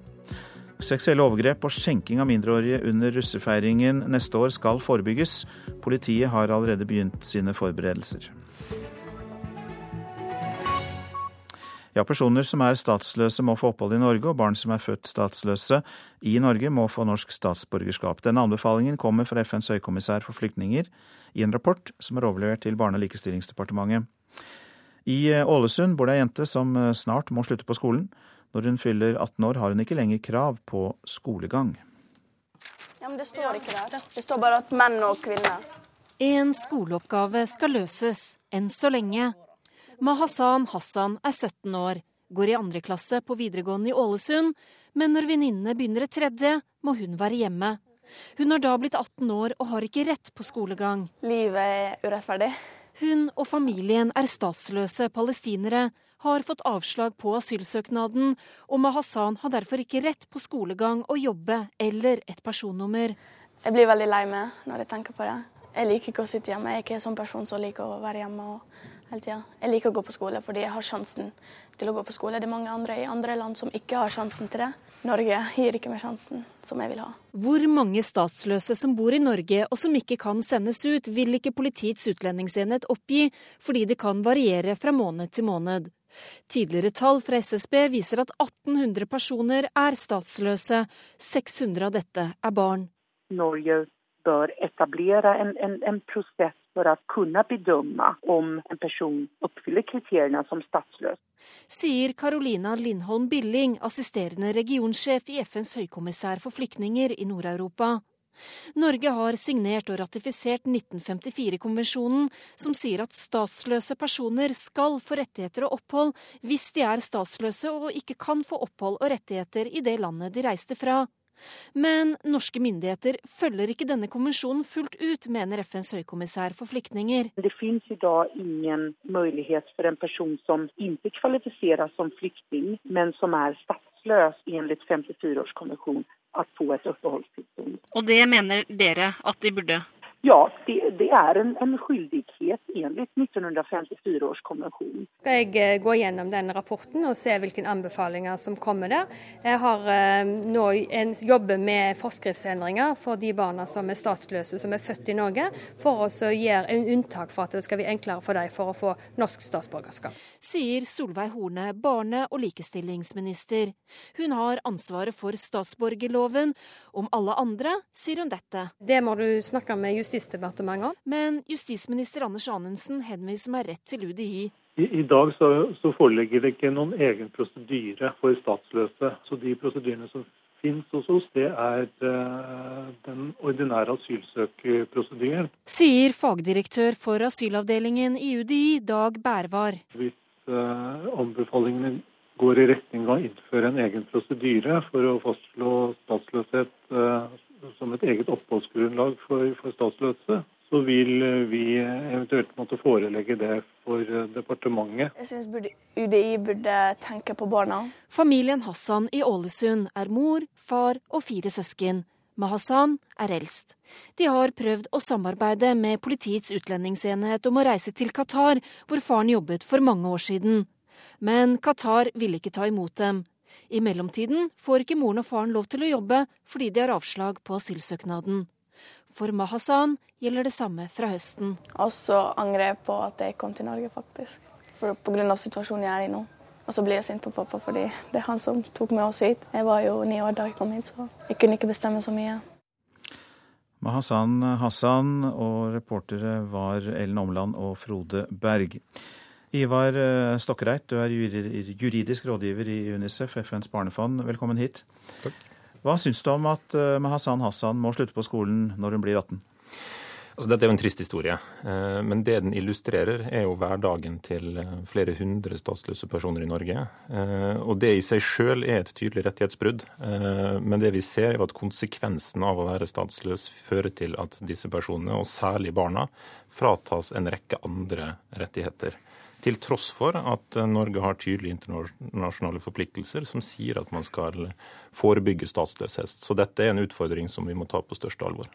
Seksuelle overgrep og skjenking av mindreårige under russefeiringen neste år skal forebygges. Politiet har allerede begynt sine forberedelser. Ja, Personer som er statsløse må få opphold i Norge, og barn som er født statsløse i Norge må få norsk statsborgerskap. Denne anbefalingen kommer fra FNs høykommissær for flyktninger i en rapport som er overlevert til Barne- og likestillingsdepartementet. I Ålesund bor det ei jente som snart må slutte på skolen. Når hun fyller 18 år, har hun ikke lenger krav på skolegang. Ja, men Det står ikke der. Det står bare at menn og kvinner. En skoleoppgave skal løses, enn så lenge. Mahasan Hassan er 17 år, går i andre klasse på videregående i Ålesund, men når venninnene begynner i tredje, må hun være hjemme. Hun har da blitt 18 år og har ikke rett på skolegang. Livet er urettferdig. Hun og familien er statsløse palestinere, har fått avslag på asylsøknaden, og Mahasan har derfor ikke rett på skolegang og jobbe eller et personnummer. Jeg blir veldig lei meg når jeg tenker på det. Jeg liker ikke å sitte hjemme. Jeg er ikke en sånn person som liker å være hjemme hele tida. Jeg liker å gå på skole fordi jeg har sjansen til å gå på skole. Det er mange andre i andre land som ikke har sjansen til det. Norge gir ikke meg sjansen som jeg vil ha. Hvor mange statsløse som bor i Norge og som ikke kan sendes ut, vil ikke Politiets utlendingsenhet oppgi, fordi det kan variere fra måned til måned. Tidligere tall fra SSB viser at 1800 personer er statsløse. 600 av dette er barn. Norge bør etablere en, en, en prosess for å kunne bedømme om en person oppfyller kriteriene som statsløs. Sier Carolina Lindholm Billing, assisterende regionsjef i FNs høykommissær for flyktninger i Nord-Europa. Norge har signert og ratifisert 1954-konvensjonen, som sier at statsløse personer skal få rettigheter og opphold hvis de er statsløse og ikke kan få opphold og rettigheter i det landet de reiste fra. Men norske myndigheter følger ikke denne konvensjonen fullt ut, mener FNs høykommissær for flyktninger. Det finnes i dag ingen mulighet for en person som ikke kvalifiseres som flyktning, men som er statsløs ifølge 54-årskonvensjonen, å få et oppholdstilstand. Og det mener dere at de burde? Ja, det, det er en, en skyldighet enligt 1954 års konvensjon. Skal jeg eh, gå gjennom den rapporten og se hvilke anbefalinger som kommer der. Jeg har eh, nå en, jobber med forskriftsendringer for de barna som er statsløse som er født i Norge, for å gjøre en unntak for at det skal bli enklere for dem for å få norsk statsborgerskap. Sier Solveig Horne, barne- og likestillingsminister. Hun har ansvaret for statsborgerloven. Om alle andre sier hun dette. Det må du snakke med Justisdepartementet om. Men justisminister Anders Anundsen henviser meg rett til UDI. I, i dag så, så, foreligger det ikke noen egen prosedyre for statsløse. Så de prosedyrene som finnes hos oss, det er uh, den ordinære asylsøkerprosedyren. Sier fagdirektør for asylavdelingen i UDI, Dag Bærvar. Hvis uh, anbefalingene går i retning av å innføre en egen prosedyre for å fastslå statsløshet uh, som et eget oppholdsgrunnlag for, for statsløse, så vil vi eventuelt måtte forelegge det for departementet. Jeg syns UDI burde tenke på barna. Familien Hassan i Ålesund er mor, far og fire søsken. Mahasan er eldst. De har prøvd å samarbeide med Politiets utlendingsenhet om å reise til Qatar, hvor faren jobbet for mange år siden. Men Qatar ville ikke ta imot dem. I mellomtiden får ikke moren og faren lov til å jobbe fordi de har avslag på asylsøknaden. For Mahasan gjelder det samme fra høsten. Og så angrer jeg på at jeg kom til Norge, faktisk. For Pga. situasjonen jeg er i nå. Og så blir jeg sint på pappa fordi det er han som tok med oss hit. Jeg var jo ni år da jeg kom hit, så jeg kunne ikke bestemme så mye. Mahasan Hassan og reportere var Ellen Omland og Frode Berg. Ivar eh, Stokkereit, du er juridisk rådgiver i UNICEF, FNs barnefond. Velkommen hit. Takk. Hva syns du om at Mahasan Mahassan Hassan må slutte på skolen når hun blir 18? Altså, dette er jo en trist historie, eh, men det den illustrerer, er jo hverdagen til eh, flere hundre statsløse personer i Norge. Eh, og Det i seg sjøl er et tydelig rettighetsbrudd, men det vi ser er at konsekvensen av å være statsløs fører til at disse personene, og særlig barna, fratas en rekke andre rettigheter. Til tross for at Norge har tydelige internasjonale forpliktelser som sier at man skal forebygge statsløshet. Så dette er en utfordring som vi må ta på største alvor.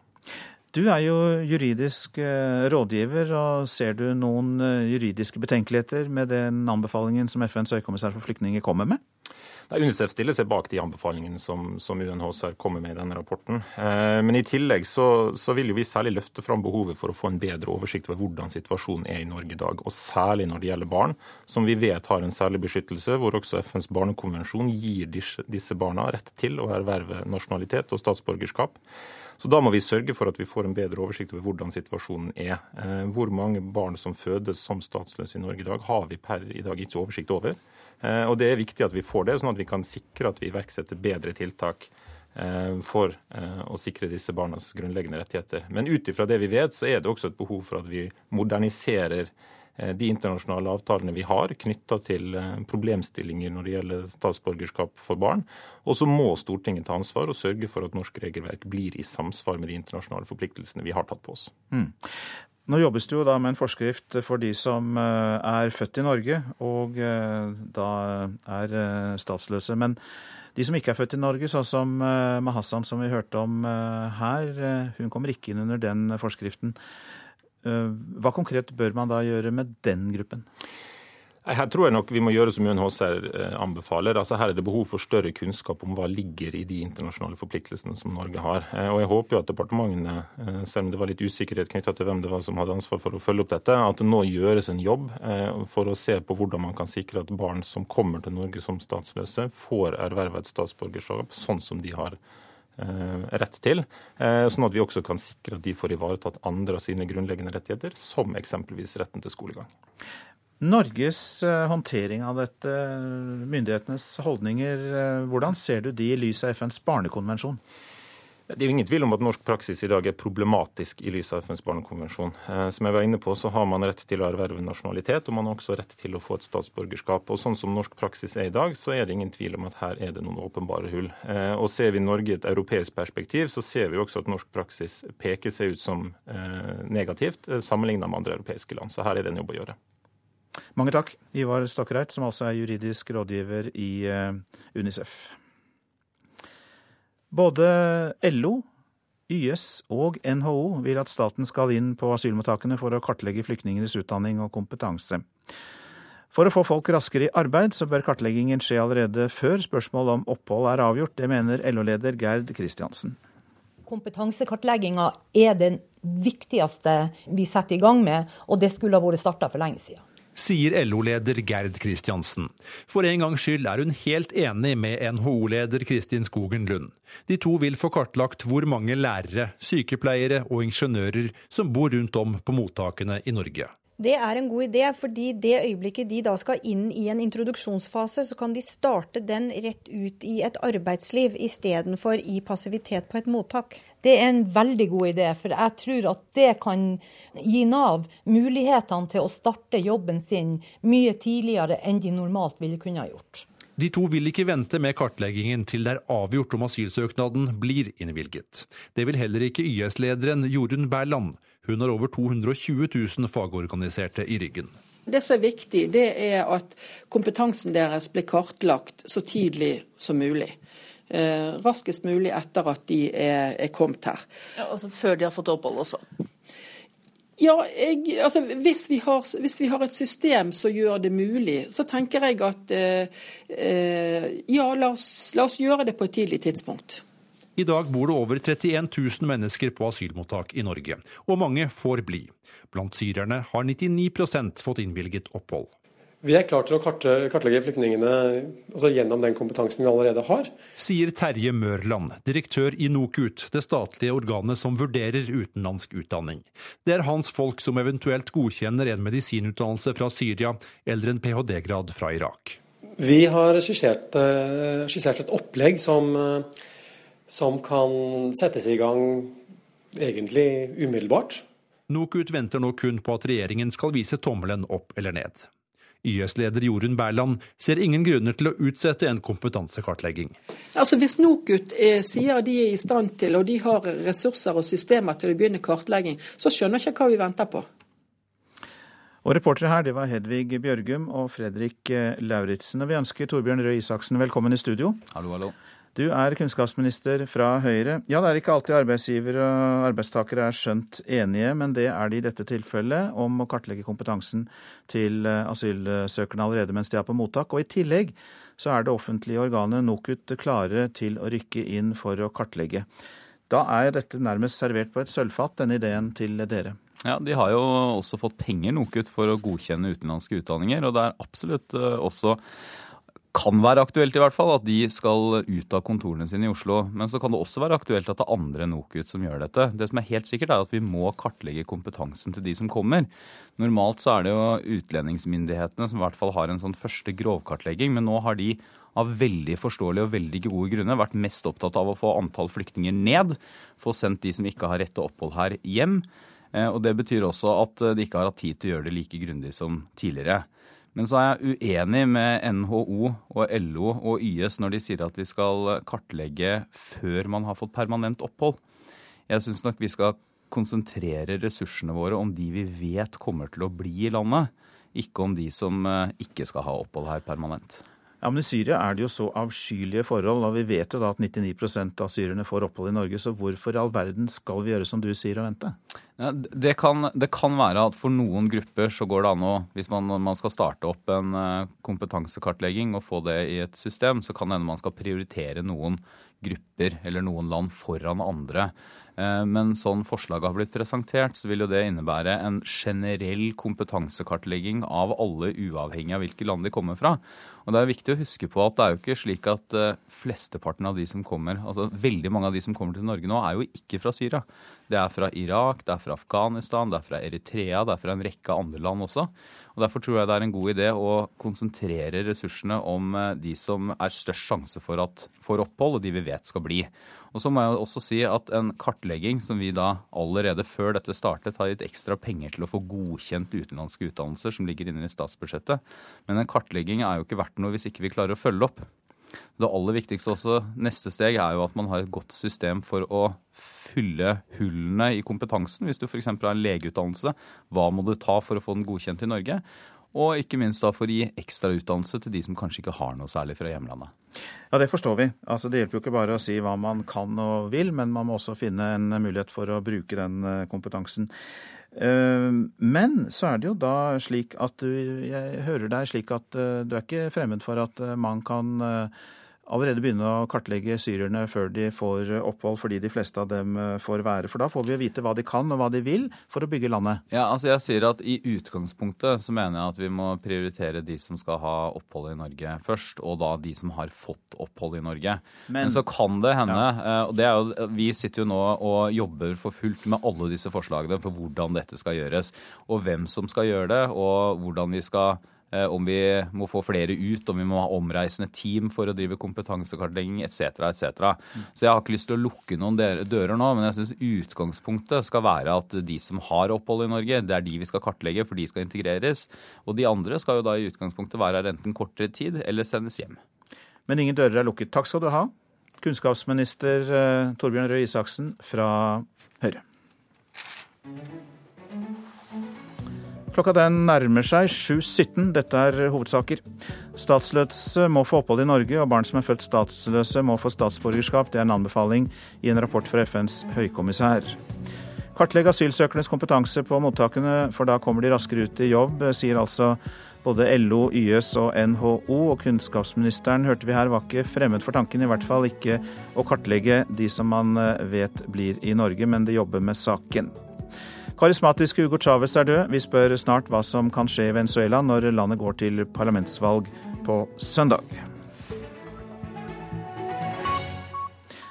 Du er jo juridisk eh, rådgiver, og ser du noen eh, juridiske betenkeligheter med den anbefalingen som FNs høykommissær for flyktninger kommer med? Nei, UNICEF stiller seg bak de anbefalingene som, som UNHCR kommer med i denne rapporten. Eh, men i tillegg så, så, vil jo vi særlig løfte fram behovet for å få en bedre oversikt over hvordan situasjonen er i Norge i dag. Og særlig når det gjelder barn, som vi vet har en særlig beskyttelse, hvor også FNs barnekonvensjon gir disse, disse barna rett til å erverve nasjonalitet og statsborgerskap. Så da må vi sørge for at vi får en bedre oversikt over hvordan situasjonen er. Eh, hvor mange barn som fødes som statsløse i Norge i dag, har vi per i dag ikke oversikt over. Eh, og det er viktig at vi får det, sånn at vi kan sikre at vi iverksetter bedre tiltak eh, for å sikre disse barnas grunnleggende rettigheter. Men ut ifra det vi vet, så er det også et behov for at vi moderniserer Eh, de internasjonale avtalene vi har knytta til eh, problemstillinger når det gjelder statsborgerskap for barn. Og så må Stortinget ta ansvar og sørge for at norsk regelverk blir i samsvar med de internasjonale forpliktelsene vi har tatt på oss. Mm. Nå jobbes det jo da med en forskrift for de som eh, er født i Norge og da er statsløse. Men de som ikke er født i Norge, sånn som Mahassan som vi hørte om her, hun kommer ikke inn under den forskriften. Eh, hva konkret bør man da gjøre med den gruppen? Her tror jeg nok vi må gjøre som UNHCR eh, anbefaler. Altså Her er det behov for større kunnskap om hva ligger i de internasjonale forpliktelsene som Norge har. Eh, og Jeg håper jo at departementene, selv om det var litt usikkerhet knytta til hvem det var som hadde ansvar for å følge opp dette, at det nå gjøres en jobb for å se på hvordan man kan sikre at barn som kommer til Norge som statsløse, får erverva et statsborgerskap sånn som de har rett til, eh, sånn at vi også kan sikre at de får ivaretatt andre av sine grunnleggende rettigheter, som eksempelvis retten til skolegang. Norges eh, håndtering av dette, myndighetenes holdninger, hvordan ser du de i lys av FNs barnekonvensjon? Det er jo ingen tvil om at norsk praksis i dag er problematisk i lys av FNs barnekonvensjon. Eh, som jeg var inne på, så har man rett til å erverve nasjonalitet, og man har også rett til å få et statsborgerskap. Og Sånn som norsk praksis er i dag, så er det ingen tvil om at her er det noen åpenbare hull. Eh, og Ser vi Norge i et europeisk perspektiv, så ser vi også at norsk praksis peker seg ut som eh, negativt sammenlignet med andre europeiske land. Så her er det en jobb å gjøre. Mange takk, Ivar Stokkereit, som altså er juridisk rådgiver i Unicef. Både LO, YS og NHO vil at staten skal inn på asylmottakene for å kartlegge flyktningenes utdanning og kompetanse. For å få folk raskere i arbeid, så bør kartleggingen skje allerede før spørsmål om opphold er avgjort. Det mener LO-leder Gerd Kristiansen. Kompetansekartlegginga er den viktigste vi setter i gang med, og det skulle ha vært starta for lenge siden sier LO-leder Gerd Kristiansen. For en gangs skyld er hun helt enig med NHO-leder Kristin Skogen Lund. De to vil få kartlagt hvor mange lærere, sykepleiere og ingeniører som bor rundt om på mottakene i Norge. Det er en god idé, fordi det øyeblikket de da skal inn i en introduksjonsfase, så kan de starte den rett ut i et arbeidsliv istedenfor i passivitet på et mottak. Det er en veldig god idé, for jeg tror at det kan gi Nav mulighetene til å starte jobben sin mye tidligere enn de normalt ville kunne ha gjort. De to vil ikke vente med kartleggingen til det er avgjort om asylsøknaden blir innvilget. Det vil heller ikke YS-lederen Jorunn Berland. Hun har over 220 000 fagorganiserte i ryggen. Det som er viktig, det er at kompetansen deres blir kartlagt så tidlig som mulig. Eh, raskest mulig etter at de er, er kommet her. Ja, altså Før de har fått opphold også? Ja, jeg, altså, hvis, vi har, hvis, vi har, et system som gjør det mulig, så tenker jeg at eh, eh, ja, la oss, la oss gjøre det på et tidlig tidspunkt. I dag bor det over 31 000 mennesker på asylmottak i Norge, og mange får bli. Blant syrerne har 99% fått innvilget opphold. Vi er klare til å kartlegge flyktningene altså gjennom den kompetansen vi allerede har. Sier Terje Mørland, direktør i NOKUT, det statlige organet som vurderer utenlandsk utdanning. Det er hans folk som eventuelt godkjenner en medisinutdannelse fra Syria eller en ph.d.-grad fra Irak. Vi har skissert, eh, skissert et opplegg som som kan settes i gang egentlig umiddelbart. NOKUT venter nå kun på at regjeringen skal vise tommelen opp eller ned. YS-leder Jorunn Berland ser ingen grunner til å utsette en kompetansekartlegging. Altså Hvis NOKUT er, sier de er i stand til, og de har ressurser og systemer til å begynne kartlegging, så skjønner jeg ikke hva vi venter på. Og Reportere her det var Hedvig Bjørgum og Fredrik eh, Lauritzen. Og vi ønsker Torbjørn Røe Isaksen velkommen i studio. Hallo, hallo. Du er kunnskapsminister fra Høyre. Ja, det er ikke alltid arbeidsgiver og arbeidstakere er skjønt enige, men det er de i dette tilfellet om å kartlegge kompetansen til eh, asylsøkerne allerede mens de er på mottak. Og i tillegg så er det offentlige organet NOKUT klare til å rykke inn for å kartlegge. Da er dette nærmest servert på et sølvfat, denne ideen til dere. Ja, De har jo også fått penger NOKUT for å godkjenne utenlandske utdanninger. Og det er absolutt eh, også kan være aktuelt i hvert fall at de skal ut av kontorene sine i Oslo. Men så kan det også være aktuelt at det er andre NOKUT som gjør dette. Det som er helt sikkert er at vi må kartlegge kompetansen til de som kommer. Normalt så er det jo utlendingsmyndighetene som i hvert fall har en sånn første grovkartlegging, men nå har de av veldig forståelige og veldig gode grunner vært mest opptatt av å få antall flyktninger ned, få sendt de som ikke har rett til opphold her, hjem. Eh, og Det betyr også at de ikke har hatt tid til å gjøre det like grundig som tidligere. Men så er jeg uenig med NHO og LO og YS når de sier at vi skal kartlegge før man har fått permanent opphold. Jeg syns nok vi skal konsentrere ressursene våre om de vi vet kommer til å bli i landet, ikke om de som eh, ikke skal ha opphold her permanent. Ja, men I Syria er det jo så avskyelige forhold, og vi vet jo da at 99% av syrerne får opphold i Norge. Så hvorfor i all verden skal vi gjøre som du sier og vente? Ja, det, kan, det, kan, være at for noen grupper så går det an å Hvis man, man skal starte opp en eh, kompetansekartlegging og få det i et system, så kan det hende man skal prioritere noen grupper eller noen land foran andre. Eh, men sånn forslaget har blitt presentert, så vil jo det innebære en generell kompetansekartlegging av alle, uavhengig av hvilke land de kommer fra. Og det er viktig å huske på at det er jo ikke slik at eh, flesteparten av de som kommer, altså veldig mange av de som kommer til Norge nå, er jo ikke fra Syria. Det er fra Irak, det er fra Afghanistan, det er fra Eritrea, det er fra en rekke andre land også. Og Derfor tror jeg det er en god idé å konsentrere ressursene om eh, de som er størst sjanse for at får opphold, og de vi vet skal bli. Og så må jeg også si at En kartlegging som vi da allerede før dette startet har gitt ekstra penger til å få godkjent utenlandske utdannelser som ligger inne i statsbudsjettet. Men en kartlegging er jo ikke verdt noe hvis ikke vi klarer å følge opp. Det aller viktigste også, neste steg er jo at man har et godt system for å fylle hullene i kompetansen. Hvis du f.eks. har en legeutdannelse, hva må du ta for å få den godkjent i Norge? Og ikke minst da for å gi ekstra utdannelse til de som kanskje ikke har noe særlig fra hjemlandet. Ja, det forstår vi. Altså, det hjelper jo ikke bare å si hva man kan og vil, men man må også finne en mulighet for å bruke den eh, kompetansen. Eh, men så er det jo da slik at du Jeg hører deg slik at eh, du er ikke fremmed for at man kan allerede begynne å kartlegge syrerne før de får opphold, fordi de fleste av dem eh, får være. For da får vi vite hva de kan og hva de vil for å bygge landet. Ja, altså jeg sier at I utgangspunktet så mener jeg at vi må prioritere de som skal ha opphold i Norge først, og da de som har fått opphold i Norge. Men, Men så kan det hende, ja. Eh, og det er jo, vi sitter jo nå og jobber for fullt med alle disse forslagene på hvordan dette skal gjøres, og hvem som skal gjøre det, og hvordan vi skal Eh, om vi må få flere ut, om vi må ha omreisende team for å drive kompetansekartlegging etc. etc. Så jeg har ikke lyst til å lukke noen dører nå, men jeg syns utgangspunktet skal være at de som har opphold i Norge, det er de vi skal kartlegge, for de skal integreres. Og de andre skal jo da i utgangspunktet være her enten kortere tid eller sendes hjem. Men ingen dører er lukket. Takk skal du ha, kunnskapsminister eh, Torbjørn Røe Isaksen fra Høyre. Klokka den nærmer seg 7.17. Dette er hovedsaker. Statsløse må få opphold i Norge, og barn som er født statsløse må få statsborgerskap. Det er en anbefaling i en rapport fra FNs høykommissær. Kartlegg asylsøkernes kompetanse på mottakene, for da kommer de raskere ut i jobb, sier altså både LO, YS og NHO. Og kunnskapsministeren hørte vi her var ikke fremmed for tanken, i hvert fall ikke å kartlegge de som man vet blir i Norge, men de jobber med saken. Karismatiske Hugo Chávez er død. Vi spør snart hva som kan skje i Venezuela når landet går til parlamentsvalg på søndag.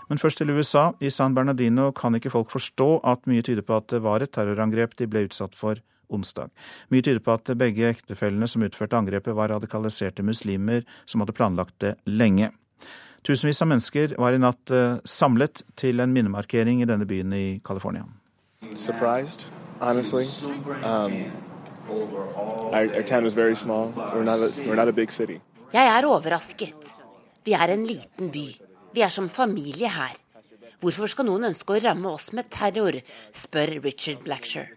Men først til USA. I San Bernardino kan ikke folk forstå at mye tyder på at det var et terrorangrep de ble utsatt for onsdag. Mye tyder på at begge ektefellene som utførte angrepet, var radikaliserte muslimer som hadde planlagt det lenge. Tusenvis av mennesker var i natt eh, samlet til en minnemarkering i denne byen i California. Surprised, honestly. Um, our, our town is very small. We're not a, we're not a big city. Jeg er overrasket. Vi er en liten by. Vi er som familie her. Hvorfor skal noen ønske å ramme oss med terror, spør Richard Blackshire.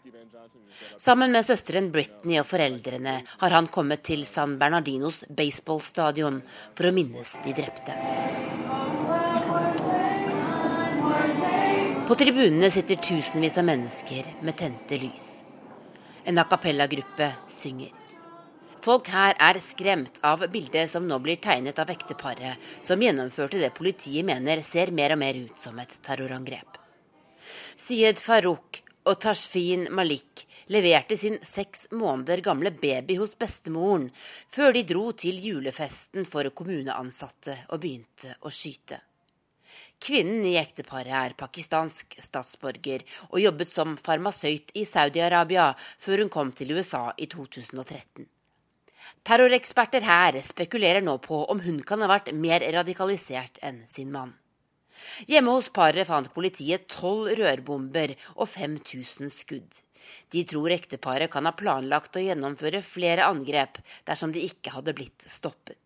Sammen med søsteren Britney og foreldrene har han kommet til San Bernardinos baseballstadion for å minnes de drepte. På tribunene sitter tusenvis av mennesker med tente lys. En a cappella-gruppe synger. Folk her er skremt av bildet som nå blir tegnet av ekteparet som gjennomførte det politiet mener ser mer og mer ut som et terrorangrep. Syed Farouk og Tashfin Malik leverte sin seks måneder gamle baby hos bestemoren før de dro til julefesten for kommuneansatte og begynte å skyte. Kvinnen i ekteparet er pakistansk statsborger og jobbet som farmasøyt i Saudi-Arabia før hun kom til USA i 2013. Terroreksperter her spekulerer nå på om hun kan ha vært mer radikalisert enn sin mann. Hjemme hos paret fant politiet tolv rørbomber og 5000 skudd. De tror ekteparet kan ha planlagt å gjennomføre flere angrep dersom de ikke hadde blitt stoppet.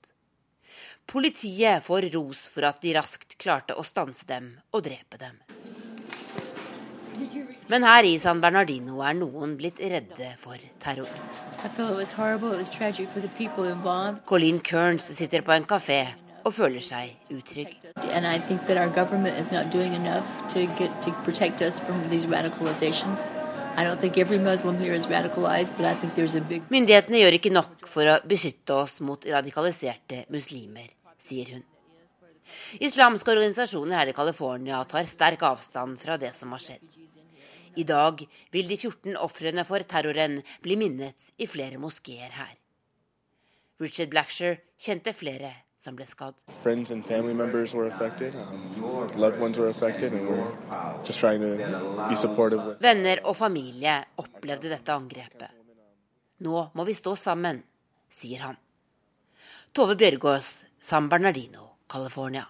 Politiet får ros for at de raskt klarte å stanse dem og drepe dem. Men her i San Bernardino er noen blitt redde for terror. Colleen Kearns sitter på en kafé og føler seg utrygg. Myndighetene gjør ikke nok for å beskytte oss mot radikaliserte muslimer, sier hun. Islamske organisasjoner her i California tar sterk avstand fra det som har skjedd. I dag vil de 14 ofrene for terroren bli minnet i flere moskeer her. Richard Blackshire kjente flere som ble skadd. Friends and family members were affected. Um, loved ones were affected, and we're just trying to be supportive. Venner og familie opplevde dette angrepet. Nå må vi stå sammen, sier han. Tove Bjørgaas, San Bernardino, California.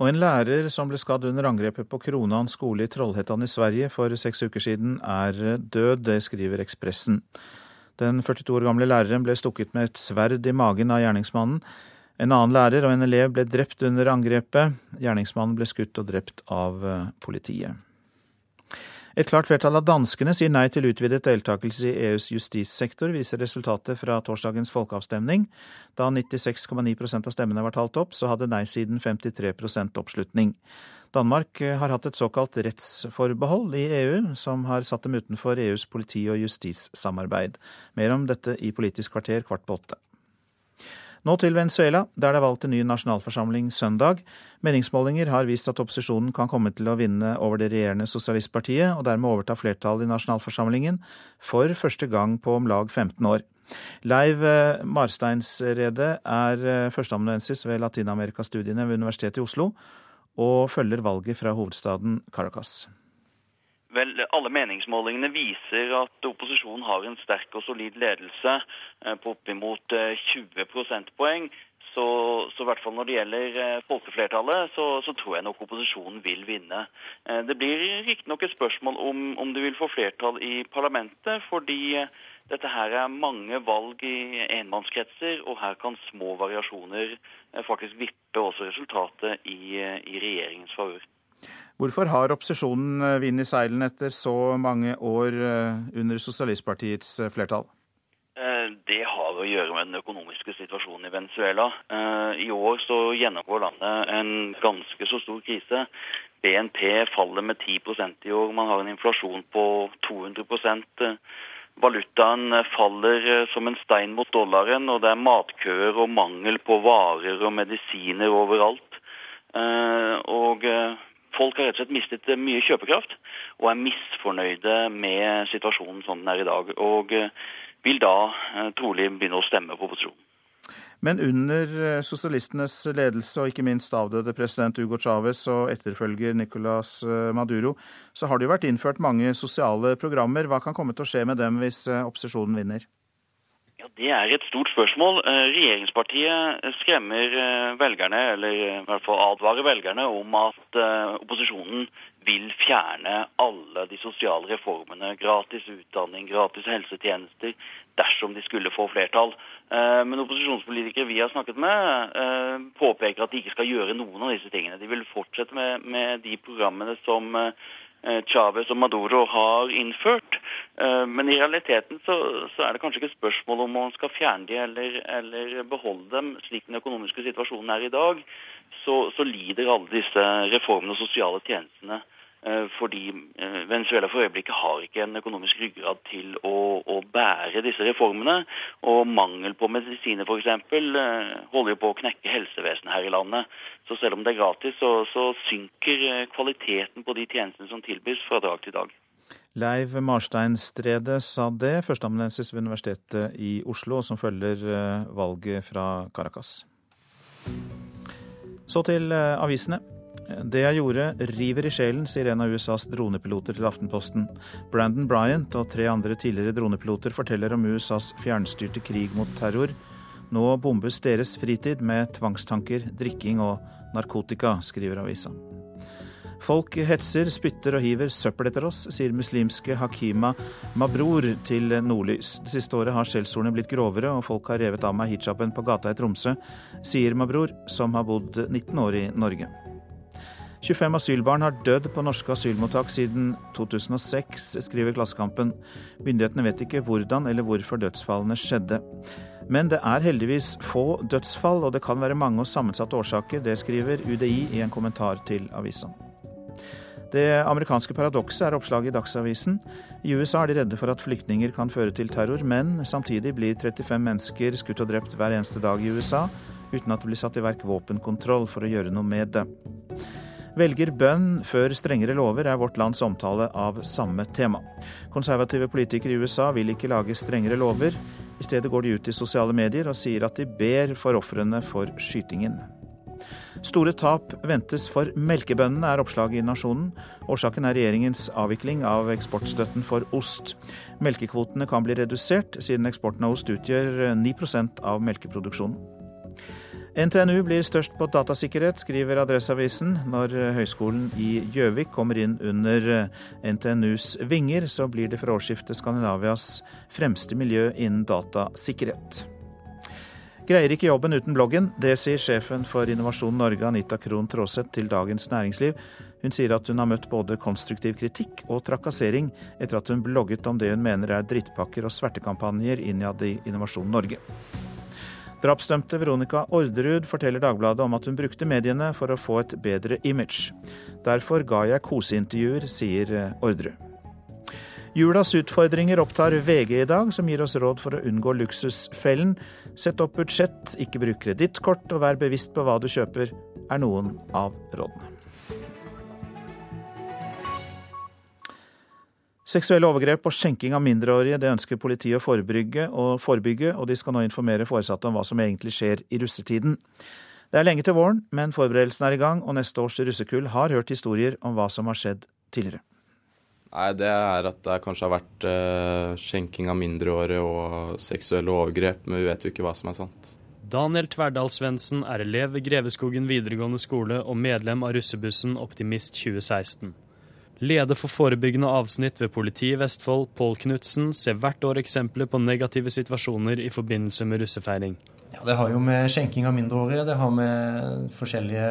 Og en lærer som ble skadd under angrepet på Kronan skole i Trollhättan i Sverige for seks uker siden, er død. Det skriver Ekspressen. Den 42 år gamle læreren ble stukket med et sverd i magen av gjerningsmannen. En annen lærer og en elev ble drept under angrepet. Gjerningsmannen ble skutt og drept av eh, politiet. Et klart flertall av danskene sier nei til utvidet deltakelse i EUs justissektor, viser resultatet fra torsdagens folkeavstemning. Da 96,9% av stemmene var talt opp, så hadde nei-siden 53% oppslutning. Danmark eh, har hatt et såkalt rettsforbehold i EU, som har satt dem utenfor EUs politi- og justissamarbeid. Mer om dette i Politisk kvarter kvart på åtte. Nå til Venezuela, der det er valgt en ny nasjonalforsamling søndag. Meningsmålinger har vist at opposisjonen kan komme til å vinne over det regjerende sosialistpartiet, og dermed overta flertallet i nasjonalforsamlingen for første gang på om lag 15 år. Leiv eh, Marsteinsrede er eh, førsteamanuensis ved Latin-Amerikastudiene ved Universitetet i Oslo, og følger valget fra hovedstaden Caracas. Vel, Alle meningsmålingene viser at opposisjonen har en sterk og solid ledelse eh, på oppimot 20 eh, prosentpoeng. Så, så, hvert fall når det gjelder eh, folkeflertallet, så, så, tror jeg nok opposisjonen vil vinne. Det blir riktignok et spørsmål om, om de vil få flertall i parlamentet, fordi dette her er mange valg i enmannskretser, og her kan små variasjoner faktisk vippe også resultatet i, i regjeringens favør. Hvorfor har opposisjonen eh, vind i seilene etter så mange år eh, under sosialistpartiets eh, flertall? Det har å gjøre med den økonomiske situasjonen i Venezuela. I år så gjennomgår landet en ganske så stor krise. BNP faller med 10% i år. Man har en inflasjon på 200 Valutaen faller som en stein mot dollaren, og det er matkøer og mangel på varer og medisiner overalt. Og Folk har rett og slett mistet eh, mye kjøpekraft og er misfornøyde med situasjonen som den er i dag. Og eh, vil da eh, trolig begynne å stemme på opposisjonen. Men under sosialistenes ledelse og ikke minst avdøde president Hugo Chávez og etterfølger Nicolas Maduro, så har det jo vært innført mange sosiale programmer. Hva kan komme til å skje med dem hvis opposisjonen vinner? Ja, Det er et stort spørsmål. Eh, regjeringspartiet skremmer eh, velgerne, eller i hvert fall advarer velgerne om at eh, opposisjonen vil fjerne alle de sosiale reformene, gratis utdanning, gratis helsetjenester, dersom de skulle få flertall. Eh, men opposisjonspolitikere vi har snakket med, eh, påpeker at de ikke skal gjøre noen av disse tingene. De vil fortsette med, med de programmene som eh, Chávez og Maduro har innført. Men i realiteten så, så, er det kanskje ikke spørsmål om man skal fjerne de eller, eller beholde dem. Slik den økonomiske situasjonen er i dag, så, så lider alle disse reformene og sosiale tjenestene fordi eh, Venezuela for øyeblikket har ikke en økonomisk ryggrad til å, å bære disse reformene. Og mangel på medisiner f.eks. Eh, holder jo på å knekke helsevesenet her i landet. Så selv om det er gratis, så, så synker kvaliteten på de tjenestene som tilbys fra dag til dag. Leiv Marsteinstredet sa det, førsteamanuensis ved Universitetet i Oslo, som følger valget fra Caracas. Så til avisene. Det jeg gjorde, river i sjelen, sier en av USAs dronepiloter til Aftenposten. Brandon Bryant og tre andre tidligere dronepiloter forteller om USAs fjernstyrte krig mot terror. Nå bombes deres fritid med tvangstanker, drikking og narkotika, skriver avisa. Folk hetser, spytter og hiver søppel etter oss, sier muslimske Hakima Mabror til Nordlys. Det siste året har skjellsordene blitt grovere, og folk har revet av meg hijaben på gata i Tromsø, sier Mabror, som har bodd 19 år i Norge. 25 asylbarn har dødd på norske asylmottak siden 2006, skriver Klassekampen. Myndighetene vet ikke hvordan eller hvorfor dødsfallene skjedde. Men det er heldigvis få dødsfall, og det kan være mange og sammensatte årsaker. Det skriver UDI i en kommentar til avisa. Det amerikanske paradokset er oppslaget i Dagsavisen. I USA er de redde for at flyktninger kan føre til terror, men samtidig blir 35 mennesker skutt og drept hver eneste dag i USA, uten at det blir satt i verk våpenkontroll for å gjøre noe med det. Velger bønn før strengere lover, er vårt lands omtale av samme tema. Konservative politikere i USA vil ikke lage strengere lover. I stedet går de ut i sosiale medier og sier at de ber for ofrene for skytingen. Store tap ventes for melkebøndene, er oppslaget i Nasjonen. Årsaken er regjeringens avvikling av eksportstøtten for ost. Melkekvotene kan bli redusert, siden eksporten av ost utgjør 9% av melkeproduksjonen. NTNU blir størst på datasikkerhet, skriver Adresseavisen. Når Høgskolen i Gjøvik kommer inn under NTNUs vinger, så blir det fra årsskiftet Skandinavias fremste miljø innen datasikkerhet. Greier ikke jobben uten bloggen. Det sier sjefen for Innovasjon Norge, Anita Krohn Traaseth, til Dagens Næringsliv. Hun sier at hun har møtt både konstruktiv kritikk og trakassering etter at hun blogget om det hun mener er drittpakker og svertekampanjer innad i Innovasjon Norge. Drapsdømte Veronica Orderud forteller Dagbladet om at hun brukte mediene for å få et bedre image. Derfor ga jeg koseintervjuer, sier Orderud. Julas utfordringer opptar VG i dag, som gir oss råd for å unngå luksusfellen. Sett opp budsjett, ikke bruk kredittkort og vær bevisst på hva du kjøper, er noen av rådene. Seksuelle overgrep og skjenking av mindreårige det ønsker politiet å forebygge og, forebygge, og de skal nå informere foresatte om hva som egentlig skjer i russetiden. Det er lenge til våren, men forberedelsene er i gang, og neste års russekull har hørt historier om hva som har skjedd tidligere. Nei, Det er at det kanskje har vært uh, skjenking av mindreårige og seksuelle overgrep, men vi vet jo ikke hva som er sant. Daniel Tverdal Svendsen er elev ved Greveskogen videregående skole og medlem av russebussen Optimist 2016. Leder for forebyggende avsnitt ved politiet i Vestfold, Pål Knutsen, ser hvert år eksempler på negative situasjoner i forbindelse med russefeiring. Ja, Det har jo med skjenking av mindreårige, det har med forskjellige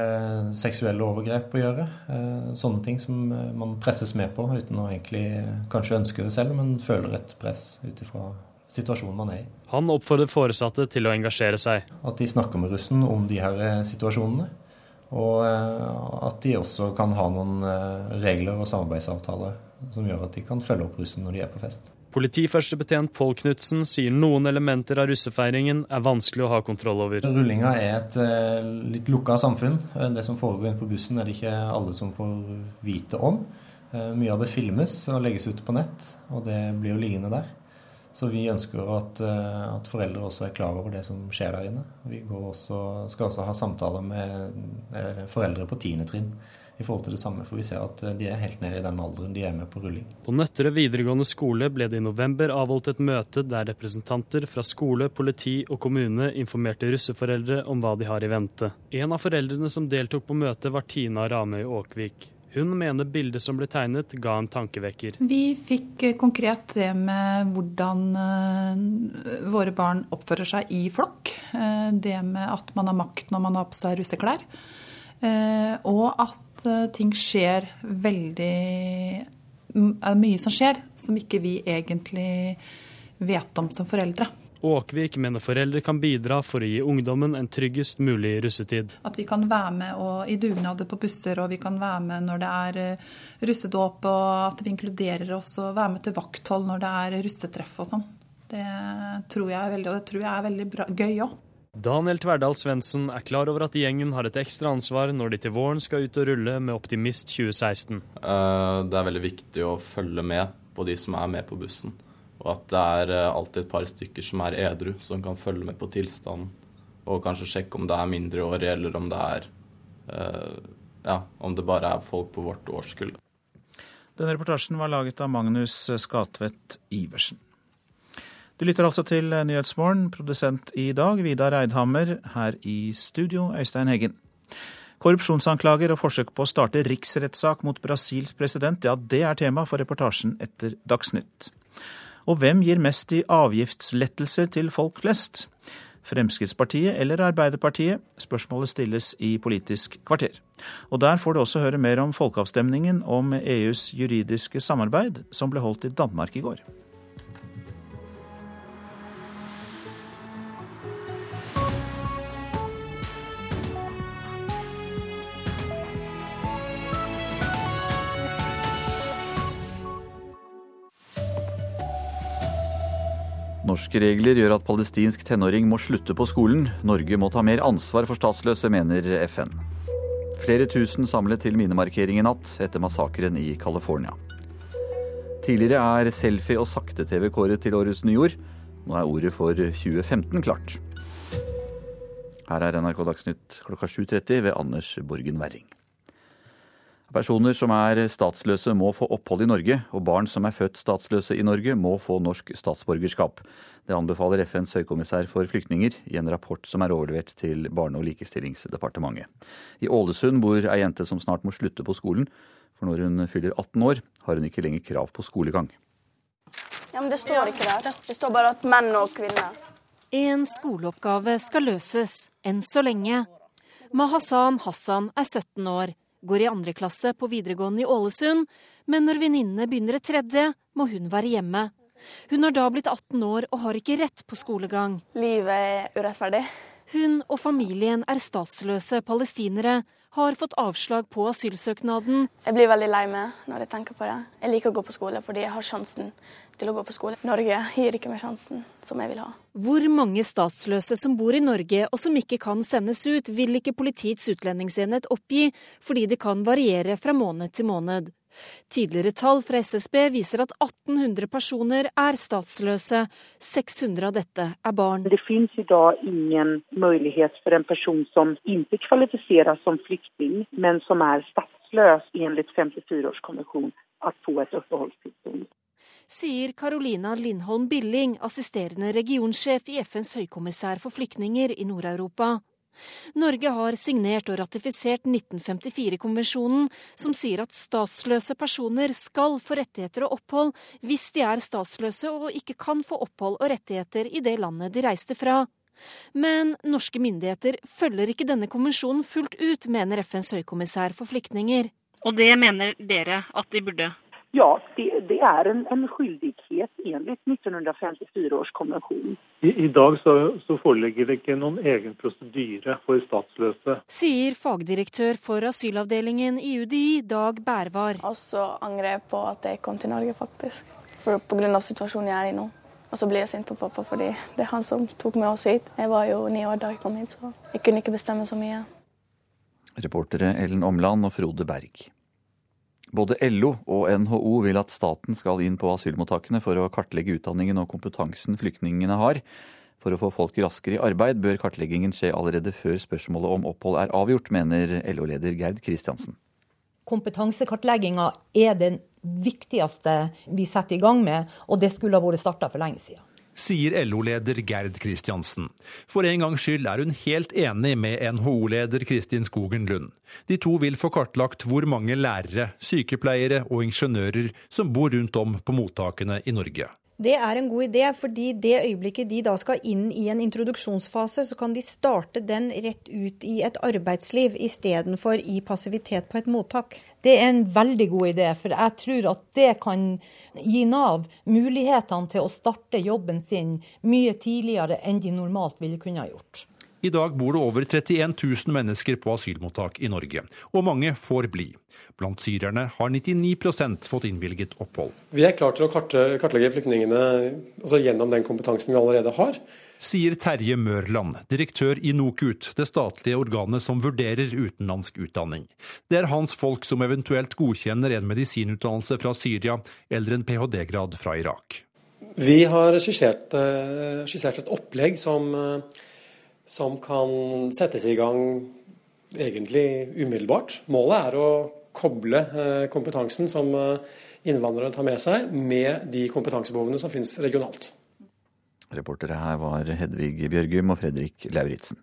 seksuelle overgrep å gjøre. Eh, sånne ting som eh, man presses med på uten å egentlig kanskje ønske det selv, men føler et press ut ifra situasjonen man er i. Han oppfordrer foresatte til å engasjere seg. At de snakker med russen om de her eh, situasjonene. Og eh, at de også kan ha noen eh, regler og samarbeidsavtaler som gjør at de kan følge opp russen når de er på fest. Politiførstebetjent Pål Knutsen sier noen elementer av russefeiringen er vanskelig å ha kontroll over. Rullinga er et eh, litt lukka samfunn. Det som foregår inne på bussen er det ikke alle som får vite om. Mye av det filmes og legges ut på nett, og det blir jo liggende der. Så vi ønsker at, eh, at, foreldre også er klar over det som skjer der inne. Vi også, skal også ha samtaler med eh, foreldre på tiende trinn i forhold til det samme, for vi ser at eh, de er helt nede i den alderen de er med på rulling. På Nøtterøy videregående skole ble det i november avholdt et møte der representanter fra skole, politi og kommune informerte russeforeldre om hva de har i vente. En av foreldrene som deltok på møtet var Tina Ramøy Åkvik. Hun mener bildet som ble tegnet ga en tankevekker. Vi fikk eh, konkret se med hvordan eh, våre barn oppfører seg i flokk. Eh, det med at man har makt når man har på seg russeklær. Og at ting skjer veldig er mye som skjer som ikke vi egentlig vet om som foreldre. Åkvik mener foreldre kan bidra for å gi ungdommen en tryggest mulig russetid. At vi kan være med og, i dugnader på busser, og vi kan være med når det er uh, russedåp, og at vi inkluderer oss og være med til vakthold når det er russetreff og sånn. Det tror jeg er veldig, og det tror jeg er veldig bra, gøy òg. Daniel Tverdal Svendsen er klar over at gjengen har et ekstra ansvar når de til våren skal ut og rulle med Optimist 2016. Eh, det er veldig viktig å følge med på de som er med på bussen. Og at det er eh, alltid et par stykker som er edru, som kan følge med på tilstanden. Og kanskje sjekke om det er mindreårige, eller om det er uh, Ja, om det bare er folk på vårt årskull. Denne reportasjen var laget av Magnus Skatvedt Iversen. Du lytter altså til Nyhetsmorgen, produsent i dag Vidar Eidhammer, her i studio Øystein Heggen. Korrupsjonsanklager og forsøk på å starte riksrettssak mot Brasils president, ja det er tema for reportasjen etter Dagsnytt. Og hvem gir mest i avgiftslettelser til folk flest? Fremskrittspartiet eller Arbeiderpartiet? Spørsmålet stilles i Politisk kvarter. Og der får du også høre mer om folkeavstemningen om EUs juridiske samarbeid, som ble holdt i Danmark i går. Norske regler gjør at palestinsk tenåring må slutte på skolen. Norge må ta mer ansvar for statsløse, mener FN. Flere tusen samlet til minnemarkering i natt etter massakren i California. Tidligere er selfie og sakte-TV kåret til årets nyord. Nå er ordet for 2015 klart. Her er NRK Dagsnytt klokka 7.30 ved Anders Borgen Werring. Personer som er statsløse må få opphold i Norge, og barn som er født statsløse i Norge må få norsk statsborgerskap. Det anbefaler FNs høykommissær for flyktninger i en rapport som er overlevert til Barne- og likestillingsdepartementet. I Ålesund bor ei jente som snart må slutte på skolen, for når hun fyller 18 år, har hun ikke lenger krav på skolegang. Ja, men Det står ikke der. Det står bare at menn og kvinner. En skoleoppgave skal løses, enn så lenge. Mahasan Hassan er 17 år går i andre klasse på videregående i Ålesund, men når venninnene begynner i tredje, må hun være hjemme. Hun har da blitt 18 år og har ikke rett på skolegang. Livet er urettferdig. Hun og familien er statsløse palestinere, har fått avslag på asylsøknaden. Jeg blir veldig lei meg når jeg tenker på det. Jeg liker å gå på skole fordi jeg har sjansen til å gå på skole. Norge gir ikke meg sjansen som jeg vil ha. Hvor mange statsløse som bor i Norge og som ikke kan sendes ut, vil ikke Politiets utlendingsenhet oppgi, fordi det kan variere fra måned til måned. Tidligere tall fra SSB viser at 1800 personer er statsløse. 600 av dette er barn. Det finnes i dag ingen mulighet for en person som ikke kvalifiseres som flyktning, men som er statsløs ifølge 54-årskonvensjonen, å få et oppholdstilstand sier Carolina Lindholm Billing, assisterende regionsjef i FNs høykommissær for flyktninger i Nord-Europa. Norge har signert og ratifisert 1954-konvensjonen, som sier at statsløse personer skal få rettigheter og opphold hvis de er statsløse og ikke kan få opphold og rettigheter i det landet de reiste fra. Men norske myndigheter følger ikke denne konvensjonen fullt ut, mener FNs høykommissær for flyktninger. Og det mener dere at de burde? Ja, det, det er en, en skyldighet enligt 1954 års konvensjon. I, I, dag så, så, foreligger det ikke noen egen prosedyre for statsløse. Sier fagdirektør for asylavdelingen i UDI, Dag Bærvar. Og så angrer jeg på at jeg kom til Norge, faktisk. For Pga. situasjonen jeg er i nå. Og så blir jeg sint på pappa fordi det er han som tok med oss hit. Jeg var jo ni år da jeg kom hit, så jeg kunne ikke bestemme så mye. Reportere Ellen Omland og Frode Berg. Både LO og NHO vil at staten skal inn på asylmottakene for å kartlegge utdanningen og kompetansen flyktningene har. For å få folk raskere i arbeid bør kartleggingen skje allerede før spørsmålet om opphold er avgjort, mener LO-leder Gerd Kristiansen. Kompetansekartlegginga er den viktigste vi setter i gang med, og det skulle ha vært starta for lenge siden. Sier LO-leder Gerd Kristiansen. For en gangs skyld er hun helt enig med NHO-leder Kristin Skogen Lund. De to vil få kartlagt hvor mange lærere, sykepleiere og ingeniører som bor rundt om på mottakene i Norge. Det er en god idé, fordi det øyeblikket de da skal inn i en introduksjonsfase, så kan de starte den rett ut i et arbeidsliv istedenfor i passivitet på et mottak. Det er en veldig god idé, for jeg tror at det kan gi Nav mulighetene til å starte jobben sin mye tidligere enn de normalt ville kunne ha gjort. I dag bor det over 31 000 mennesker på asylmottak i Norge, og mange får bli. Blant syrerne har 99% fått innvilget opphold. Vi er klare til å kartlegge flyktningene altså gjennom den kompetansen vi allerede har. Sier Terje Mørland, direktør i NOKUT, det statlige organet som vurderer utenlandsk utdanning. Det er hans folk som eventuelt godkjenner en medisinutdannelse fra Syria eller en ph.d.-grad fra Irak. Vi har skissert, eh, skissert et opplegg som, eh, som kan settes i gang egentlig umiddelbart. Målet er å koble eh, kompetansen som innvandrere tar med seg, med de kompetansebehovene som finnes regionalt. Reportere her var Hedvig Bjørgum og Fredrik Lauritzen.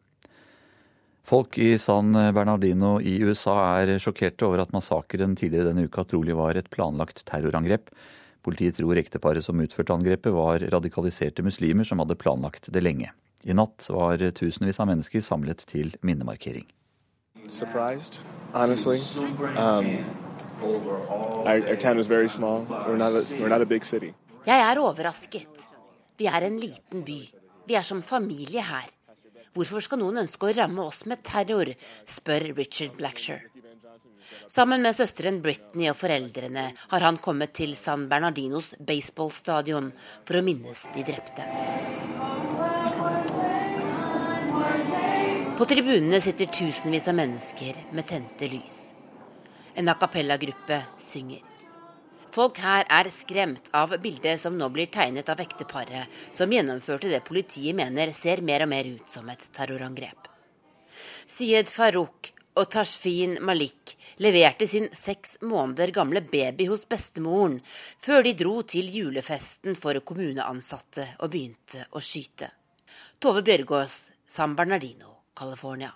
Folk i San Bernardino i USA er sjokkerte over at massakren tidligere denne uka trolig var et planlagt terrorangrep. Politiet tror ekteparet som utførte angrepet var radikaliserte muslimer som hadde planlagt det lenge. I natt var tusenvis av mennesker samlet til minnemarkering. surprised, honestly. Um, our, our town is very small. We're not a, we're not a big city. Jeg er overrasket. Vi er en liten by. Vi er som familie her. Hvorfor skal noen ønske å ramme oss med terror, spør Richard Blacksher. Sammen med søsteren Britney og foreldrene har han kommet til San Bernardinos baseballstadion for å minnes de drepte. På tribunene sitter tusenvis av mennesker med tente lys. En a cappella-gruppe synger. Folk her er skremt av bildet som nå blir tegnet av ekteparet som gjennomførte det politiet mener ser mer og mer ut som et terrorangrep. Syed Farouk og Tashfin Malik leverte sin seks måneder gamle baby hos bestemoren før de dro til julefesten for kommuneansatte og begynte å skyte. Tove Bjørgaas, San Bernardino. California.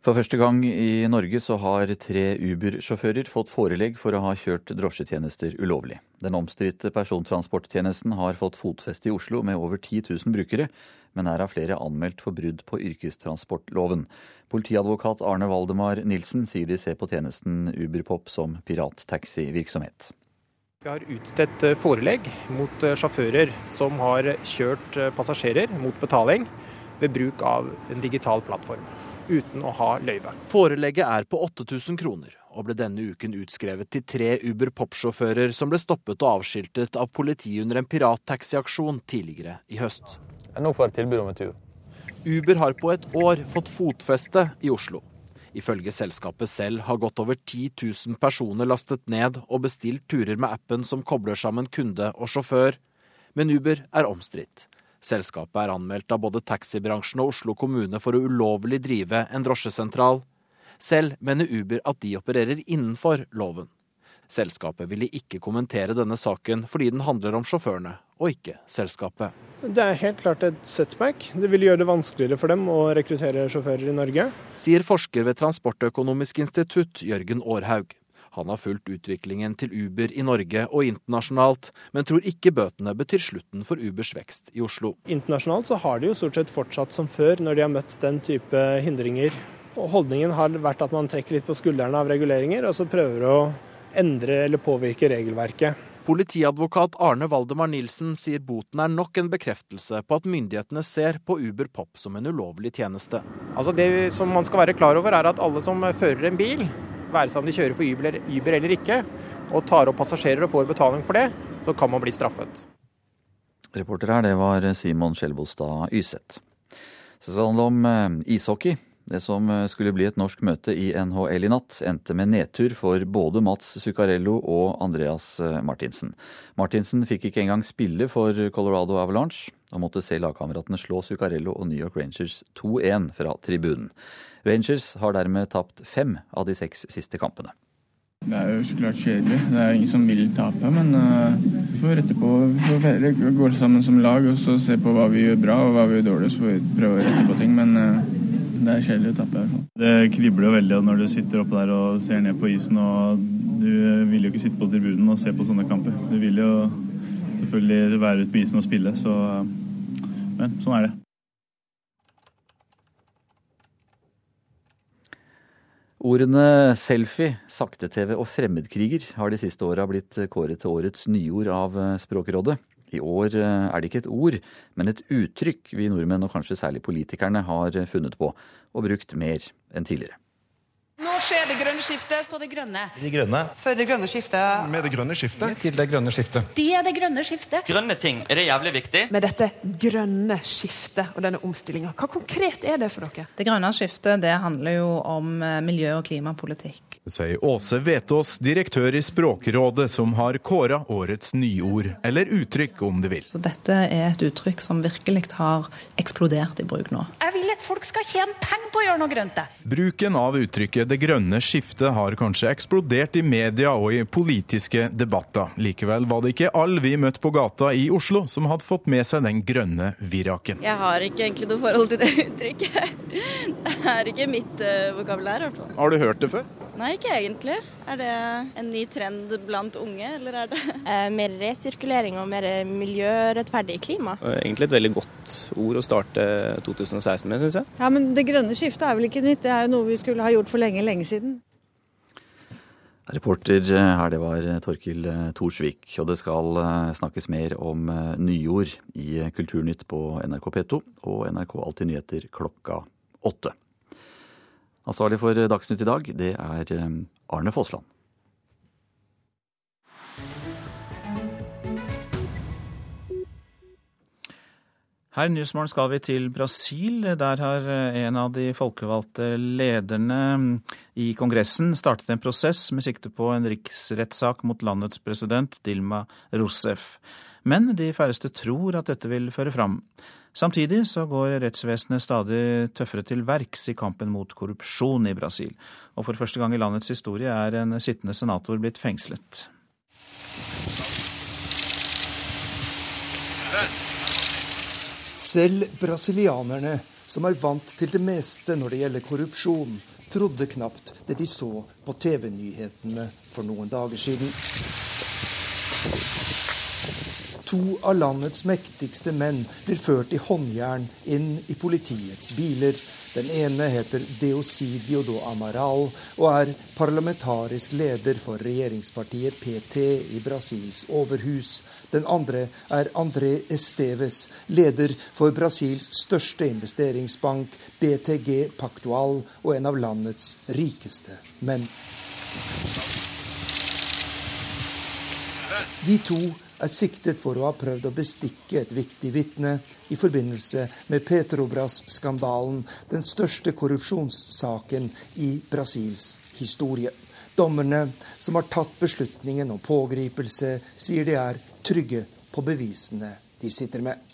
For første gang i Norge så har tre Uber-sjåfører fått forelegg for å ha kjørt drosjetjenester ulovlig. Den omstridte persontransporttjenesten har fått fotfeste i Oslo med over 10 000 brukere, men er av flere anmeldt for brudd på yrkestransportloven. Politiadvokat Arne Valdemar Nilsen sier de ser på tjenesten Uberpop som pirattaxivirksomhet. Vi har utstedt forelegg mot sjåfører som har kjørt passasjerer mot betaling ved bruk av en digital plattform, uten å ha løyve. Forelegget er på 8000 kroner, og ble denne uken utskrevet til tre Uber Pop-sjåfører som ble stoppet og avskiltet av politiet under en pirattaxiaksjon tidligere i høst. Nå får jeg tilbud om en tur. Uber har på et år fått fotfeste i Oslo. Ifølge selskapet selv har godt over 10 000 personer lastet ned og bestilt turer med appen som kobler sammen kunde og sjåfør. Men Uber er omstridt. Selskapet er anmeldt av både taxibransjen og Oslo kommune for å ulovlig drive en drosjesentral. Selv mener Uber at de opererer innenfor loven. Selskapet ville ikke kommentere denne saken fordi den handler om sjåførene, og ikke selskapet. Det er helt klart et setback. Det vil gjøre det vanskeligere for dem å rekruttere sjåfører i Norge. Sier forsker ved Transportøkonomisk institutt Jørgen Aarhaug. Han har fulgt utviklingen til Uber i Norge og internasjonalt, men tror ikke bøtene betyr slutten for Ubers vekst i Oslo. Internasjonalt så har de jo stort sett fortsatt som før når de har møtt den type hindringer. Og holdningen har vært at man trekker litt på skuldrene av reguleringer, og så prøver å endre eller påvirke regelverket. Politiadvokat Arne Valdemar Nilsen sier boten er nok en bekreftelse på at myndighetene ser på Uber Pop som en ulovlig tjeneste. Altså Det som man skal være klar over, er at alle som fører en bil, være seg om de kjører for Uber, Uber eller ikke, og tar opp passasjerer og får betaling for det, så kan man bli straffet. Reporter her, det var Simon Skjelbostad Yseth. Så skal det handle om eh, ishockey. Det som eh, skulle bli et norsk møte i NHL i natt, endte med nedtur for både Mats Zuccarello og Andreas eh, Martinsen. Martinsen fikk ikke engang spille for Colorado Avalanche, og måtte se lagkameratene slå Zuccarello og New York Rangers 2-1 fra tribunen. Rangers har dermed tapt fem av de seks siste kampene. Det er jo så klart kjedelig. Det er ingen som vil tape, men uh, får rette på Vi får gå sammen som lag og så se på hva vi gjør bra og hva vi gjør dårlig. Så får vi prøve å rette på ting. Men uh, det er kjedelig å tape. i hvert fall. Det kribler jo veldig når du sitter oppe der og ser ned på isen. og Du vil jo ikke sitte på tribunen og se på sånne kamper. Du vil jo selvfølgelig være ute på isen og spille. Så, men sånn er det. Ordene selfie, sakte-TV og fremmedkriger har de siste åra blitt kåret til årets nyord av Språkrådet. I år er det ikke et ord, men et uttrykk vi nordmenn, og kanskje særlig politikerne, har funnet på og brukt mer enn tidligere. Nå skjer det grønne skiftet på det grønne. De grønne. For det grønne skiftet. Med det grønne skiftet. Til det grønne skiftet. Det er det grønne skiftet. Grønne ting, er det jævlig viktig? Med dette grønne skiftet og denne omstillinga, hva konkret er det for dere? Det grønne skiftet det handler jo om eh, miljø- og klimapolitikk. Sier Åse Vetås, direktør i Språkrådet, som har kåra årets nyord, eller uttrykk om du vil. Så dette er et uttrykk som virkelig har eksplodert i bruk nå. Jeg vil at folk skal tjene penger på å gjøre noe grønt. Bruken av uttrykket 'det grønne skiftet' har kanskje eksplodert i media og i politiske debatter. Likevel var det ikke alle vi møtte på gata i Oslo som hadde fått med seg den grønne viraken. Jeg har ikke egentlig noe forhold til det uttrykket. Det er ikke mitt hvert fall. Har du hørt det før? Nei, ikke egentlig. Er det en ny trend blant unge, eller er det eh, Mer resirkulering og mer miljørettferdig klima. Egentlig et veldig godt ord å starte 2016 med, syns jeg. Ja, Men det grønne skiftet er vel ikke nytt, det er jo noe vi skulle ha gjort for lenge, lenge siden. Reporter her, det var Torkil Thorsvik. Og det skal snakkes mer om nyord i Kulturnytt på NRK P2 og NRK Alltid nyheter klokka åtte. Ansvarlig for Dagsnytt i dag, det er Arne Fossland. Her i Nyhetsmorgen skal vi til Brasil. Der har en av de folkevalgte lederne i Kongressen startet en prosess med sikte på en riksrettssak mot landets president Dilma Rousef. Men de færreste tror at dette vil føre fram. Samtidig så går rettsvesenet stadig tøffere til verks i kampen mot korrupsjon i Brasil. Og for første gang i landets historie er en sittende senator blitt fengslet. Selv brasilianerne, som er vant til det meste når det gjelder korrupsjon, trodde knapt det de så på TV-nyhetene for noen dager siden. To av landets mektigste menn blir ført i håndjern inn i politiets biler. Den ene heter Deosidio do Amaral og er parlamentarisk leder for regjeringspartiet PT i Brasils overhus. Den andre er André Esteves, leder for Brasils største investeringsbank, BTG Pactual, og en av landets rikeste menn. De to er siktet for å ha prøvd å bestikke et viktig vitne i forbindelse med Petrobras-skandalen, den største korrupsjonssaken i Brasils historie. Dommerne som har tatt beslutningen om pågripelse, sier de er trygge på bevisene de sitter med.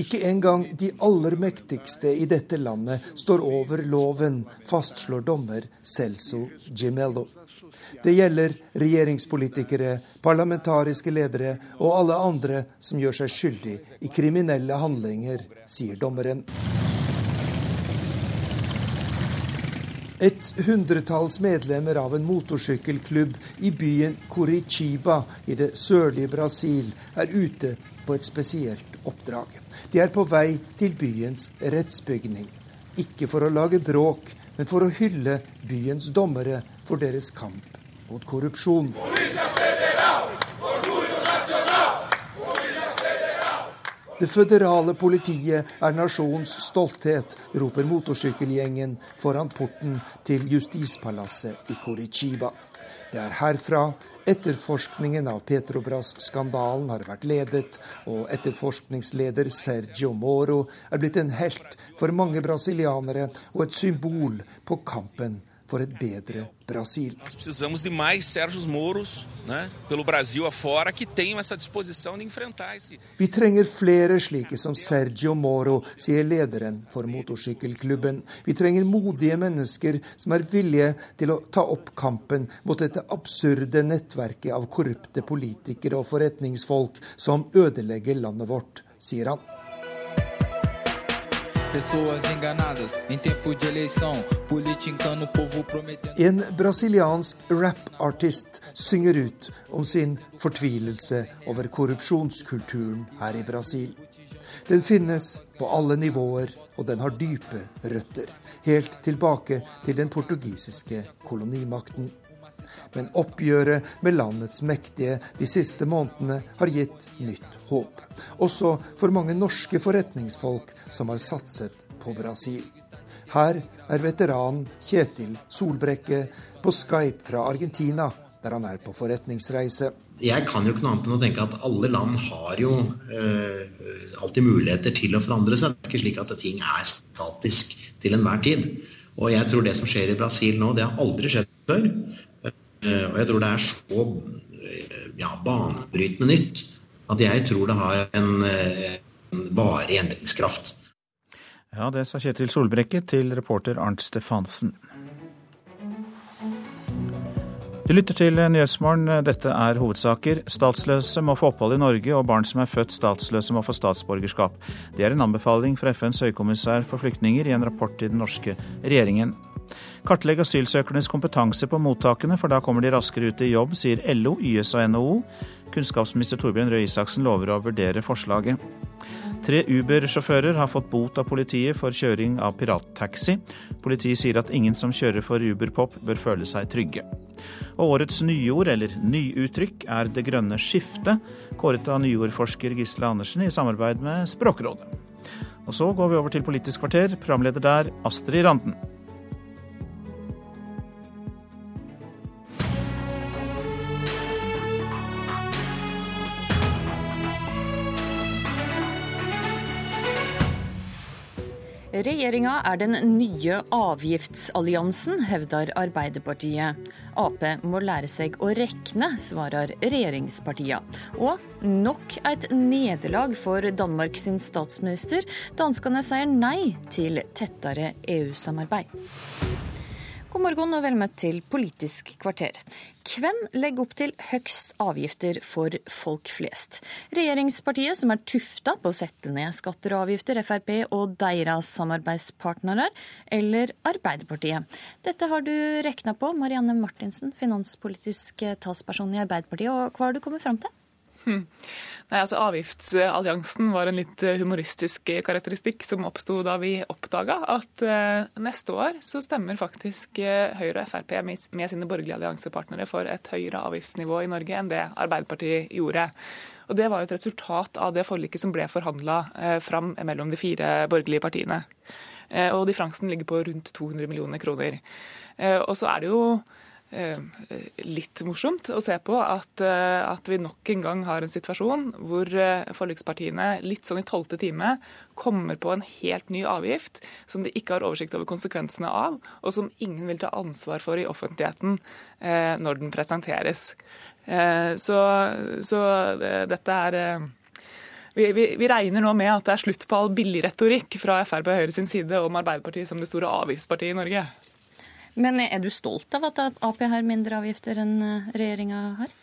Ikke engang de aller mektigste i dette landet står over loven, fastslår dommer Celso Gimello. Det gjelder regjeringspolitikere, parlamentariske ledere og alle andre som gjør seg skyldig i kriminelle handlinger, sier dommeren. Et hundretalls medlemmer av en motorsykkelklubb i byen Curitiba i det sørlige Brasil er ute på et spesielt oppdrag. De er på vei til byens rettsbygning. Ikke for å lage bråk, men for å hylle byens dommere for deres kamp mot korrupsjon. Det føderale politiet er nasjonens stolthet, roper motorsykkelgjengen foran porten til justispalasset i Curitiba. Det er herfra etterforskningen av Petrobras-skandalen har vært ledet, og etterforskningsleder Sergio Moro er blitt en helt for mange brasilianere og et symbol på kampen for et bedre Brasil. Nós precisamos de mais Sérgio Moros né, pelo Brasil afora que tenham essa disposição de enfrentar esse Vi trenger flere slike som Sergio Moro, sier lederen for motorsykkelklubben. Vi trenger modige mennesker som er villige til å ta opp kampen mot dette absurde nettverket av korrupte politikere og forretningsfolk som ødelegger landet vårt, sier han. En brasiliansk rap-artist synger ut om sin fortvilelse over korrupsjonskulturen her i Brasil. Den finnes på alle nivåer, og den har dype røtter. Helt tilbake til den portugisiske kolonimakten. Men oppgjøret med landets mektige de siste månedene har gitt nytt håp. Også for mange norske forretningsfolk som har satset på Brasil. Her er veteranen Kjetil Solbrekke på Skype fra Argentina, der han er på forretningsreise. Jeg kan jo ikke noe annet enn å tenke at alle land har jo eh, alltid muligheter til å forandre seg. Det er ikke slik at ting er statisk til enhver tid. Og jeg tror det som skjer i Brasil nå, det har aldri skjedd før. Eh, og jeg tror det er så eh, ja, banebrytende nytt at jeg tror det har en, eh, en varig endringskraft. Ja, det sa Kjetil Solbrekke til reporter Arnt Stefansen. Du lytter til Nyhetsmorgen. Dette er hovedsaker. Statsløse må få opphold i Norge, og barn som er født statsløse må få statsborgerskap. Det er en anbefaling fra FNs høykommissær for flyktninger i en rapport til den norske regjeringen. Kartlegg asylsøkernes kompetanse på mottakene, for da kommer de raskere ut i jobb, sier LO, YS og NHO. Kunnskapsminister Torbjørn Røe Isaksen lover å vurdere forslaget. Tre Uber-sjåfører har fått bot av politiet for kjøring av pirattaxi. Politiet sier at ingen som kjører for Uberpop bør føle seg trygge. Og årets nyord, eller nyuttrykk, er det grønne skiftet, kåret av nyordforsker Gisle Andersen i samarbeid med Språkrådet. Og så går vi over til Politisk kvarter, programleder der Astrid Randen. Regjeringa er den nye avgiftsalliansen, hevder Arbeiderpartiet. Ap må lære seg å rekne, svarer regjeringspartia. Og nok et nederlag for Danmark sin statsminister. Danskene sier nei til tettere EU-samarbeid. God morgen og vel møtt til Politisk kvarter. Hvem legger opp til høgst avgifter for folk flest? Regjeringspartiet, som er tufta på å sette ned skatter og avgifter, Frp og deres samarbeidspartnere, eller Arbeiderpartiet? Dette har du rekna på, Marianne Martinsen, finanspolitisk talsperson i Arbeiderpartiet, og hva har du kommet fram til? Hmm. Nei, altså Avgiftsalliansen var en litt eh, humoristisk karakteristikk som oppsto da vi oppdaga at eh, neste år så stemmer faktisk eh, Høyre og Frp med, sine borgerlige alliansepartnere for et høyere avgiftsnivå i Norge enn det Arbeiderpartiet gjorde. Og Det var jo et resultat av det forliket som ble forhandla fram mellom de fire borgerlige partiene. Og differansen ligger på rundt 200 millioner kroner. Og så er det jo litt morsomt å se på at, eh, at, vi nok en gang har en situasjon hvor eh, forlikspartiene litt sånn i tolvte time kommer på en helt ny avgift som de ikke har oversikt over konsekvensene av, og som ingen vil ta ansvar for i offentligheten når den presenteres. Så, så dette er vi, vi, vi, regner nå med at det er slutt på all billig retorikk fra Frp og Høyre sin side om Arbeiderpartiet som det store avgiftspartiet i Norge. Men er du stolt av at Ap har mindre avgifter enn eh, regjeringa har?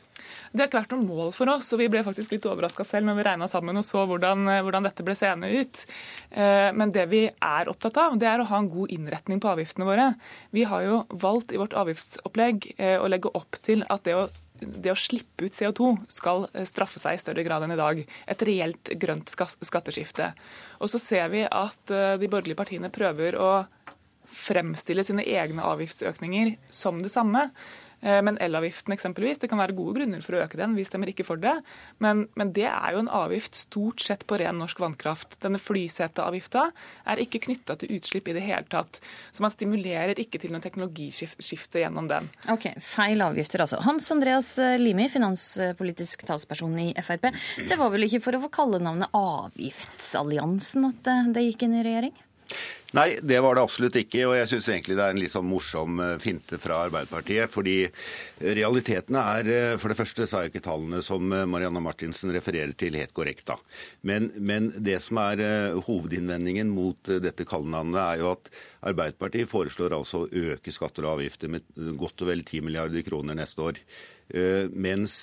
Det har ikke vært noe mål for oss, og vi ble faktisk litt overraska selv når vi regna sammen og så hvordan, eh, hvordan, dette ble seende ut. Eh, men det vi er opptatt av, det er å ha en god innretning på avgiftene våre. Vi har jo valgt i vårt avgiftsopplegg å legge opp til at det å det å slippe ut CO2 skal straffe seg i større grad enn i dag. Et reelt grønt skatteskifte. Og så ser vi at de borgerlige partiene prøver å fremstille sine egne avgiftsøkninger som det samme. Eh, men elavgiften eksempelvis, det kan være gode grunner for å øke den, vi stemmer ikke for det. Men, men det er jo en avgift stort sett på ren norsk vannkraft. Denne flyseteavgifta er ikke knytta til utslipp i det hele tatt. Så man stimulerer ikke til noen teknologiskifte gjennom den. Ok, Feil avgifter altså. Hans Andreas Limi, finanspolitisk talsperson i Frp. Det var vel ikke for å få kalle navnet Avgiftsalliansen at det gikk inn i regjering? Nei, det var det absolutt ikke. Og jeg syns egentlig det er en litt sånn morsom eh, finte fra Arbeiderpartiet. Fordi realitetene er eh, For det første sa jo ikke tallene som eh, Marianne Martinsen refererer til, helt korrekte. Men, men det som er hovedinnvendingen mot dette kallenavnet, er jo at Arbeiderpartiet foreslår altså å øke skatter og avgifter med godt og vel 10 milliarder kroner neste år. Mens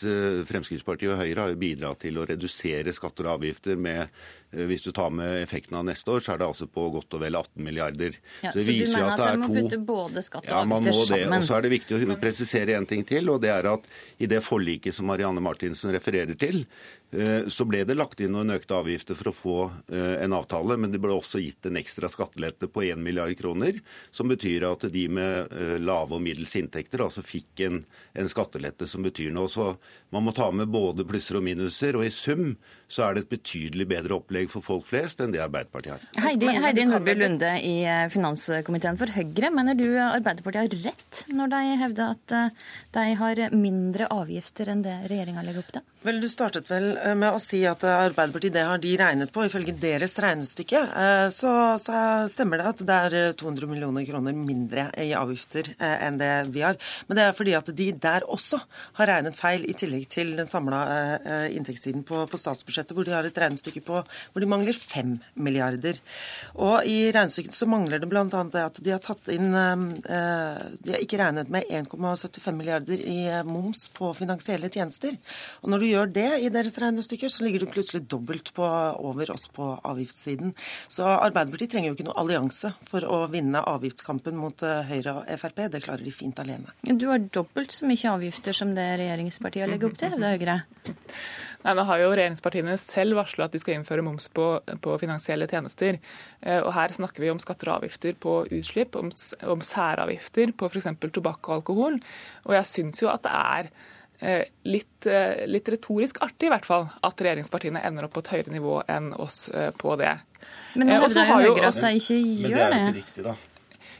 Fremskrittspartiet og Høyre har jo bidratt til å redusere skatter og avgifter med Eh, hvis du tar med effekten av neste år, så er det altså på godt og vel 18 milliarder. Ja, så, så du mener at, at man må putte både skatt og ja, man må sammen? Og så er det viktig å presisere en ting til, og det er at i det forliket som Marianne Martinsen refererer til, Eh, så ble det lagt inn noen økte avgifter for å få eh, en avtale, men det ble også gitt en ekstra skattelette på 1 milliard kroner, som betyr at de med eh, lave og middels inntekter altså fikk en, en, skattelette som betyr noe. Så man må ta med både plusser og minuser, og i sum så er det et betydelig bedre opplegg for folk flest enn det Arbeiderpartiet har. Heidi, Heidi Nordby Lunde i finanskomiteen for Høyre, mener du Arbeiderpartiet har rett når de hevder at de har mindre avgifter enn det regjeringa legger opp til? Vel, Du startet vel eh, med å si at eh, Arbeiderpartiet det har de regnet på. Ifølge deres regnestykke eh, så, så, stemmer det at det er 200 millioner kroner mindre i avgifter enn det vi har. Men det er fordi at de der også har regnet feil, i tillegg til den samla inntektssiden på, på, statsbudsjettet, hvor de har et regnestykke på hvor de mangler 5 milliarder. Og i regnestykket så mangler det bl.a. det at de har tatt inn De har ikke regnet med 1,75 milliarder i moms på finansielle tjenester. Og når du gjør det i deres regnestykker, så ligger de plutselig dobbelt på, over oss på avgiftssiden. Så Arbeiderpartiet trenger jo ikke noe allianse for å vinne avgiftskampen mot eh, Høyre og Frp. Det klarer de fint alene. Du har dobbelt så mye avgifter som det regjeringspartiet legger opp til, det Høyre? Nei, Nå har jo regjeringspartiene selv varsla at de skal innføre moms på, på, finansielle tjenester. Eh, og Her snakker vi om skatter og avgifter på utslipp, om, om særavgifter på f.eks. tobakk og alkohol. Og jeg syns jo at det er litt, eh, litt, retorisk artig i hvert fall at regjeringspartiene ender opp på et høyere nivå enn oss eh, på det. Men nå hevder Høyre at de ikke gjør det. Men det er jo ikke riktig, da.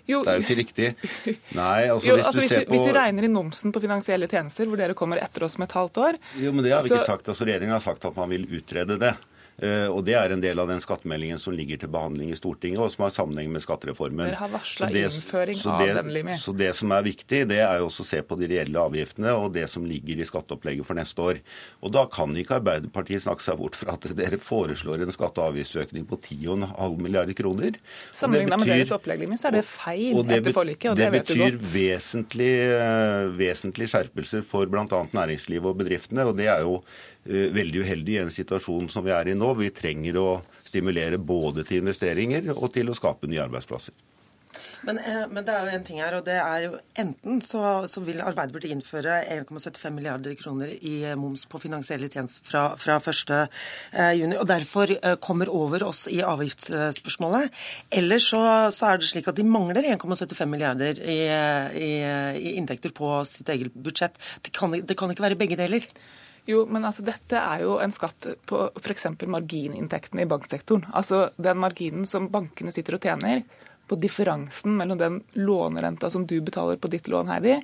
Jo. Det er jo ikke riktig. Nei, altså, jo, hvis, altså, du hvis, du, på... hvis, du regner i momsen på finansielle tjenester, hvor dere kommer etter oss med et halvt år Jo, men det har vi så... ikke sagt. Altså, Regjeringa har sagt at man vil utrede det. Eh, og Det er en del av den skattemeldingen som ligger til behandling i Stortinget, og som har sammenheng med skattereformen. Dere har varsla innføring så det, av den, Limi. Så det som er viktig, det er jo også å se på de reelle avgiftene og det som ligger i skatteopplegget for neste år. Og Da kan ikke Arbeiderpartiet snakke seg bort fra at dere foreslår en skatte- og avgiftsøkning på 10,5 milliarder kroner. Sammenligna med deres opplegg, Limi, så er det feil det etter forliket, og det, det vet du godt. Det betyr vesentlige eh, vesentlig skjerpelser for bl.a. næringslivet og bedriftene. og det er jo veldig uheldig i en situasjon som vi er i nå. Vi trenger å stimulere både til investeringer og til å skape nye arbeidsplasser. Men, eh, men, det er jo en ting her, og det er jo enten så, så vil Arbeiderpartiet innføre 1,75 milliarder kroner i eh, moms på finansielle tjenester fra, fra 1.6, og derfor kommer over oss i avgiftsspørsmålet. Eller så, så er det slik at de mangler 1,75 milliarder i, i, i, inntekter på sitt eget budsjett. Det kan, det kan ikke være begge deler. Jo, men altså dette er jo en skatt på f.eks. margininntektene i banksektoren. Altså den marginen som bankene sitter og tjener på differansen mellom den lånerenta som du betaler på ditt lån, Heidi,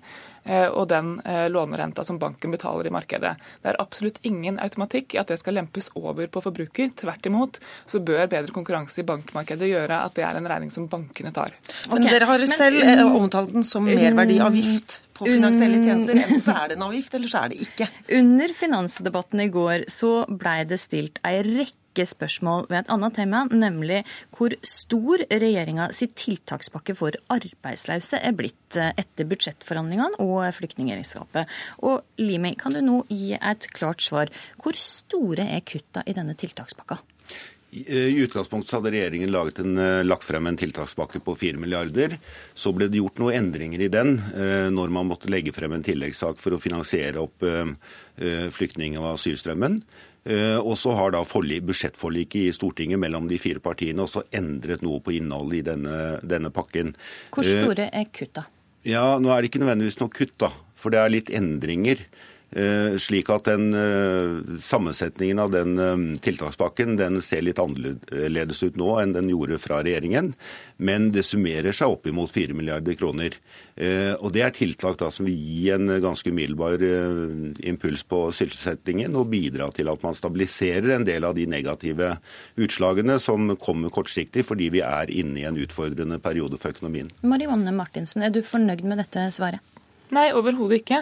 og den eh, lånerenta som banken betaler i markedet. Det er absolutt ingen automatikk i at det skal lempes over på forbruker. Tvert imot så bør bedre konkurranse i bankmarkedet gjøre at det er en regning som bankene tar. Men okay. dere har selv Men, um, omtalt den som merverdiavgift på finansielle tjenester. Enten så er det en avgift, eller så er det ikke. Under finansdebatten i går så blei det stilt ei rekke spørsmål ved et annet tema, nemlig hvor stor regjeringa sitt tiltakspakke for arbeidsløse er blitt eh, etter budsjettforhandlingene og flyktningregnskapet. Og Limi, kan du nå gi et klart svar. Hvor store er kutta i denne tiltakspakka? I utgangspunktet hadde regjeringen en, eh, lagt frem en tiltakspakke på 4 milliarder. Så ble det gjort noen endringer i den eh, når man måtte legge frem en tilleggssak for å finansiere opp eh, flyktning- og asylstrømmen. Og så har da budsjettforliket i Stortinget mellom de fire partiene også endret noe på innholdet i denne, denne pakken. Hvor store er kutta? Ja, Nå er det ikke nødvendigvis noe kutt, da. For det er litt endringer. Eh, slik at den sammensetningen av den tiltakspakken den ser litt annerledes ut nå enn den gjorde fra regjeringen. Men det summerer seg opp imot 4 milliarder kroner. Og Det er tiltak da som vil gi en ganske umiddelbar impuls på sysselsettingen og bidra til at man stabiliserer en del av de negative utslagene som kommer kortsiktig fordi vi er inne i en utfordrende periode for økonomien. Marianne Martinsen, er du fornøyd med dette svaret? Nei, overhodet ikke.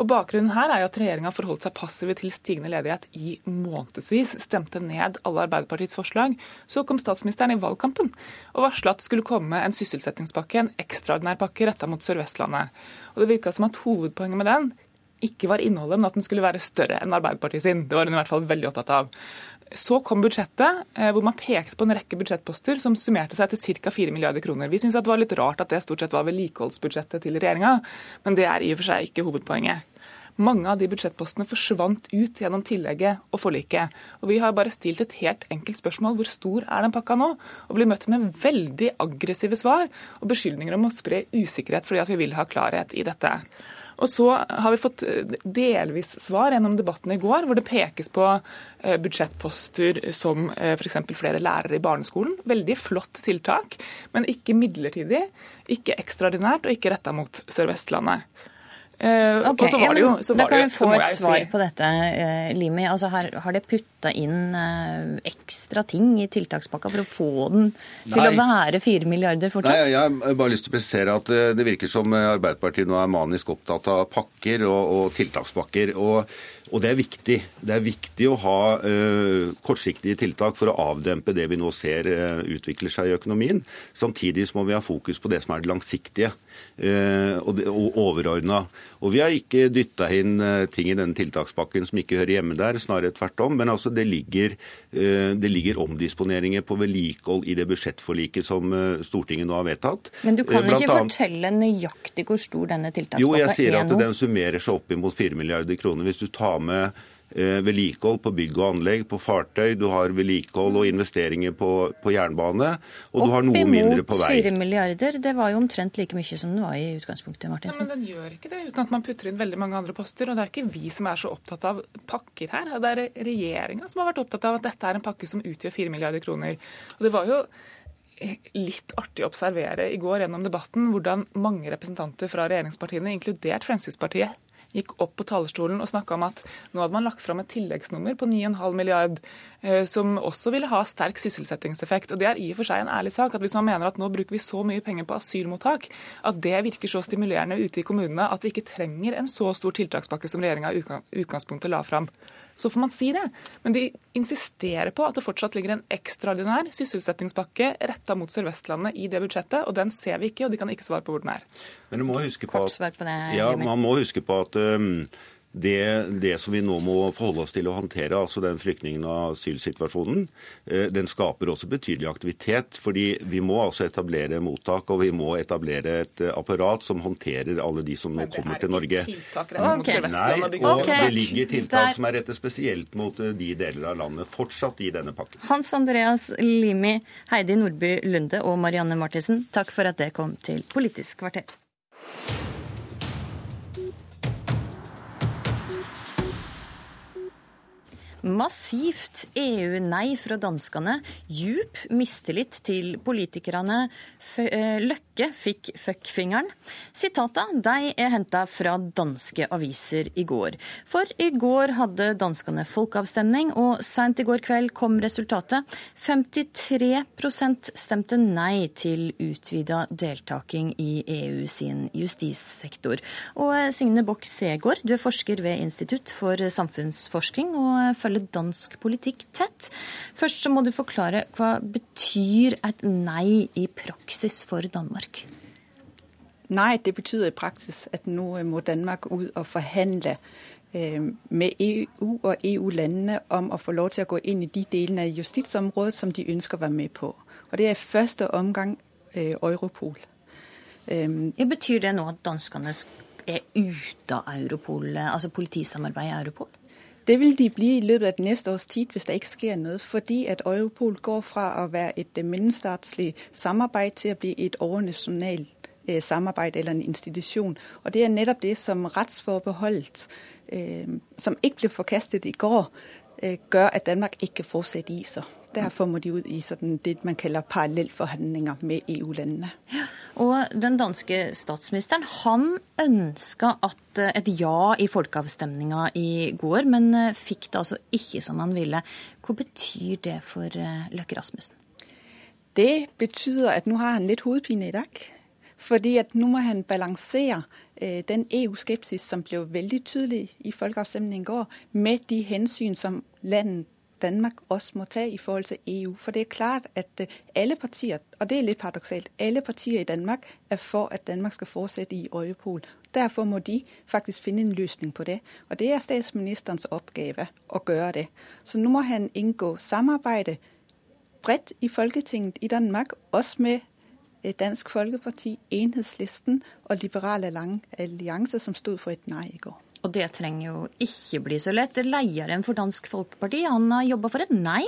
Og Bakgrunnen her er jo at regjeringa forholdt seg passive til stigende ledighet i månedsvis. Stemte ned alle Arbeiderpartiets forslag. Så kom statsministeren i valgkampen og varsla at det skulle komme en sysselsettingspakke, en ekstraordinær pakke retta mot Sør-Vestlandet. Og Det virka som at hovedpoenget med den ikke var innholdet, men at den skulle være større enn Arbeiderpartiet sin. Det var hun i hvert fall veldig opptatt av. Så kom budsjettet, eh, hvor man pekte på en rekke budsjettposter som summerte seg til ca. 4 milliarder kroner. Vi syns det var litt rart at det stort sett var vedlikeholdsbudsjettet til regjeringa, men det er i og for seg ikke hovedpoenget. Mange av de budsjettpostene forsvant ut gjennom tillegget og forliket. Og Vi har bare stilt et helt enkelt spørsmål hvor stor er den pakka nå? Og blir møtt med veldig aggressive svar og beskyldninger om å spre usikkerhet fordi at vi vil ha klarhet i dette. Og så har vi fått eh, delvis svar gjennom debatten i går, hvor det pekes på eh, budsjettposter som eh, f.eks. flere lærere i barneskolen. Veldig flott tiltak, men ikke midlertidig, ikke ekstraordinært og ikke retta mot Sør-Vestlandet. Uh, okay, jo, var da kan vi få et svar si. på dette, uh, Limi. Altså, har, har det putta inn uh, ekstra ting i tiltakspakka for å få den til å være 4 milliarder fortsatt? Nei, Jeg har bare lyst til å presisere at det virker som Arbeiderpartiet nå er manisk opptatt av pakker og, og tiltakspakker. og og det er viktig. Det er viktig å ha uh, kortsiktige tiltak for å avdempe det vi nå ser uh, utvikler seg i økonomien. Samtidig må vi ha fokus på det som er det langsiktige. Eh, og, og overordna. Og vi har ikke dytta inn eh, ting i denne tiltakspakken som ikke hører hjemme der, snarere tvert om. Men altså det ligger, eh, det ligger omdisponeringer på vedlikehold i det budsjettforliket som Stortinget nå har vedtatt. Men du kan Blant ikke annet, fortelle nøyaktig hvor stor denne tiltakspakka er nå? Jo, jeg sier at den summerer seg opp imot 4 milliarder kroner. Hvis du tar med vedlikehold på bygg og anlegg, på fartøy, du har vedlikehold og investeringer på, på jernbane, og du har noe mindre på vei. Opp imot 4 milliarder, det var jo omtrent like mye som den var i utgangspunktet, Martinsen. Ja, men den gjør ikke det uten at man putter inn veldig mange andre poster. Og det er ikke vi som er så opptatt av pakker her. Det er regjeringa som har vært opptatt av at dette er en pakke som utgjør 4 milliarder kroner. Og det var jo litt artig å observere i går gjennom debatten hvordan mange representanter fra regjeringspartiene, inkludert Fremskrittspartiet, gikk opp på talerstolen og snakka om at nå hadde man lagt fram et tilleggsnummer på 9,5 milliard, eh, som også ville ha sterk sysselsettingseffekt. Og Det er i og for seg en ærlig sak at hvis man mener at nå bruker vi så mye penger på asylmottak, at det virker så stimulerende ute i kommunene at vi ikke trenger en så stor tiltakspakke som regjeringa i utgangspunktet la fram så får man si det. Men de insisterer på at det fortsatt ligger en ekstraordinær sysselsettingspakke retta mot Sør-Vestlandet i det budsjettet, og den ser vi ikke, og de kan ikke svare på hvor den er. Men du må huske på at, ja, man må huske på at um, det, det, som vi nå må forholde oss til å håndtere, altså den flyktningen- og asylsituasjonen, eh, den skaper også betydelig aktivitet. fordi vi må altså etablere mottak, og vi må etablere et eh, apparat som håndterer alle de som nå kommer til Norge. Okay. Nei, og det ligger tiltak som er rettet spesielt mot eh, de deler av landet, fortsatt i denne pakken. Hans Andreas Limi, Heidi Nordby Lunde og Marianne Martinsen, takk for at det kom til Politisk kvarter. Massivt EU-nei fra danskene, djup mistillit til politikerne. Eh, Løkke fikk fuckfingeren. Sitata de er henta fra danske aviser i går. For i går hadde danskene folkeavstemning, og seint i går kveld kom resultatet. 53% stemte nei til utvida deltaking i EU sin justissektor. Og eh, Signe Bock Segård, du er forsker ved Institutt for samfunnsforskning og følger følger dansk politikk tett. Først så må du forklare hva betyr et nei i praksis for Danmark? Nei, det betyr i praksis at nå må Danmark ut og forhandle øh, med EU og EU-landene om å få lov til å gå inn i de delene av justisområdet som de ønsker å være med på. Og Det er i første omgang øh, Europol. Betyr det nå at danskene er ute av Europol, altså politisamarbeidet i Europol? Det vil de bli i løpet av det neste års tid hvis det ikke skjer noe. Fordi at Europol går fra å være et mellomstatslig samarbeid til å bli et overnasjonalt øh, samarbeid eller en institusjon. Og det er nettopp det som rettsforbeholdet, som ikke ble forkastet i går, gjør at Danmark ikke fortsetter i seg. Derfor må de ut i sånn, det man kaller parallellforhandlinger med EU-landene. Og Den danske statsministeren han ønska et ja i folkeavstemninga i går, men fikk det altså ikke som han ville. Hva betyr det for Løkke Rasmussen? Det betyder at nå har han litt hodepine i dag. Fordi at nå må han balansere den EU-skepsis som ble veldig tydelig i folkeavstemningen i går, med de hensyn som landet Danmark også må ta i forhold til EU. For det er klart at øh, alle partier, og det er litt paradoksalt, alle partier i Danmark er for at Danmark skal fortsette i Europol. Derfor må de faktisk finne en løsning på det. Og det er statsministerens oppgave å gjøre det. Så nå må han inngå samarbeide bredt i Folketinget i Danmark, også med eh, Dansk Folkeparti, Enhedslisten og Liberal Allianse, som stod for et nei i går. Og det trenger jo ikke bli så lett. Lederen for Dansk Folkeparti han har jobba for et nei,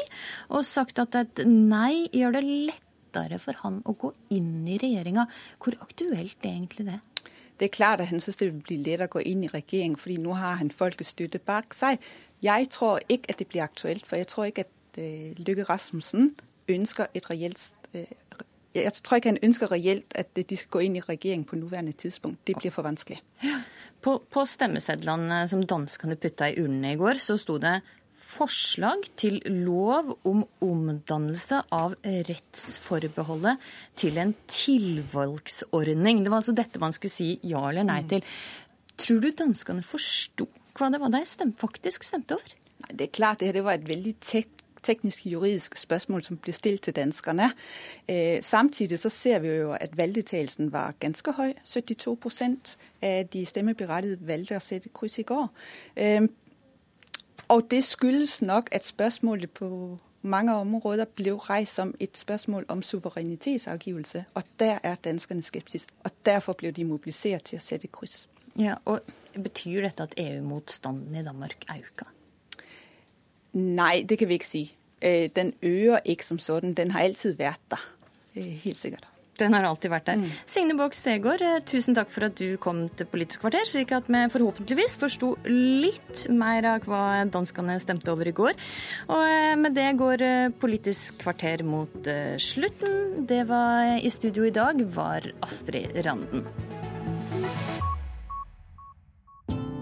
og sagt at et nei gjør det lettere for han å gå inn i regjeringa. Hvor aktuelt er egentlig det? Det er klart at han syns det vil bli lettere å gå inn i regjering, fordi nå har han folkets støtte bak seg. Jeg tror ikke at det blir aktuelt, for jeg tror ikke at uh, Lykke Rasmussen ønsker et reelt øh, jeg tror ikke han ønsker reelt at de skal gå inn i regjering på nåværende tidspunkt. Det blir for vanskelig. På, på stemmesedlene som danskene putta i urnene i går, så sto det forslag til lov om omdannelse av rettsforbeholdet til en tilvalgsordning. Det var altså dette man skulle si ja eller nei til. Tror du danskene forsto hva det var de faktisk stemte over? Det er klart, det var et veldig tett teknisk juridisk spørsmål som blir stilt til danskerne. Øh, samtidig så ser vi jo at valgdeltakelsen var ganske høy. 72% av de stemmeberettigede valgte å sette kryss i går. Øh, og det skyldes nok at spørsmålet på mange områder ble reist som et spørsmål om suverenitetsavgivelse. Og der er danskerne skeptiske. Og derfor ble de mobilisert til å sette kryss. Ja, og Betyr dette at EU-motstanden i Danmark øker? Nei, det kan vi ikke si. Øh, den øker ikke som sådan. Den har alltid vært der. Øh, helt sikkert. Den har alltid vært der. Mm. Signe Båg Segård, øh, tusen takk for at du kom til Politisk kvarter, slik at vi forhåpentligvis forsto litt mer av hva danskene stemte over i går. Og med det går Politisk kvarter mot slutten. Det var i studio i dag var Astrid Randen.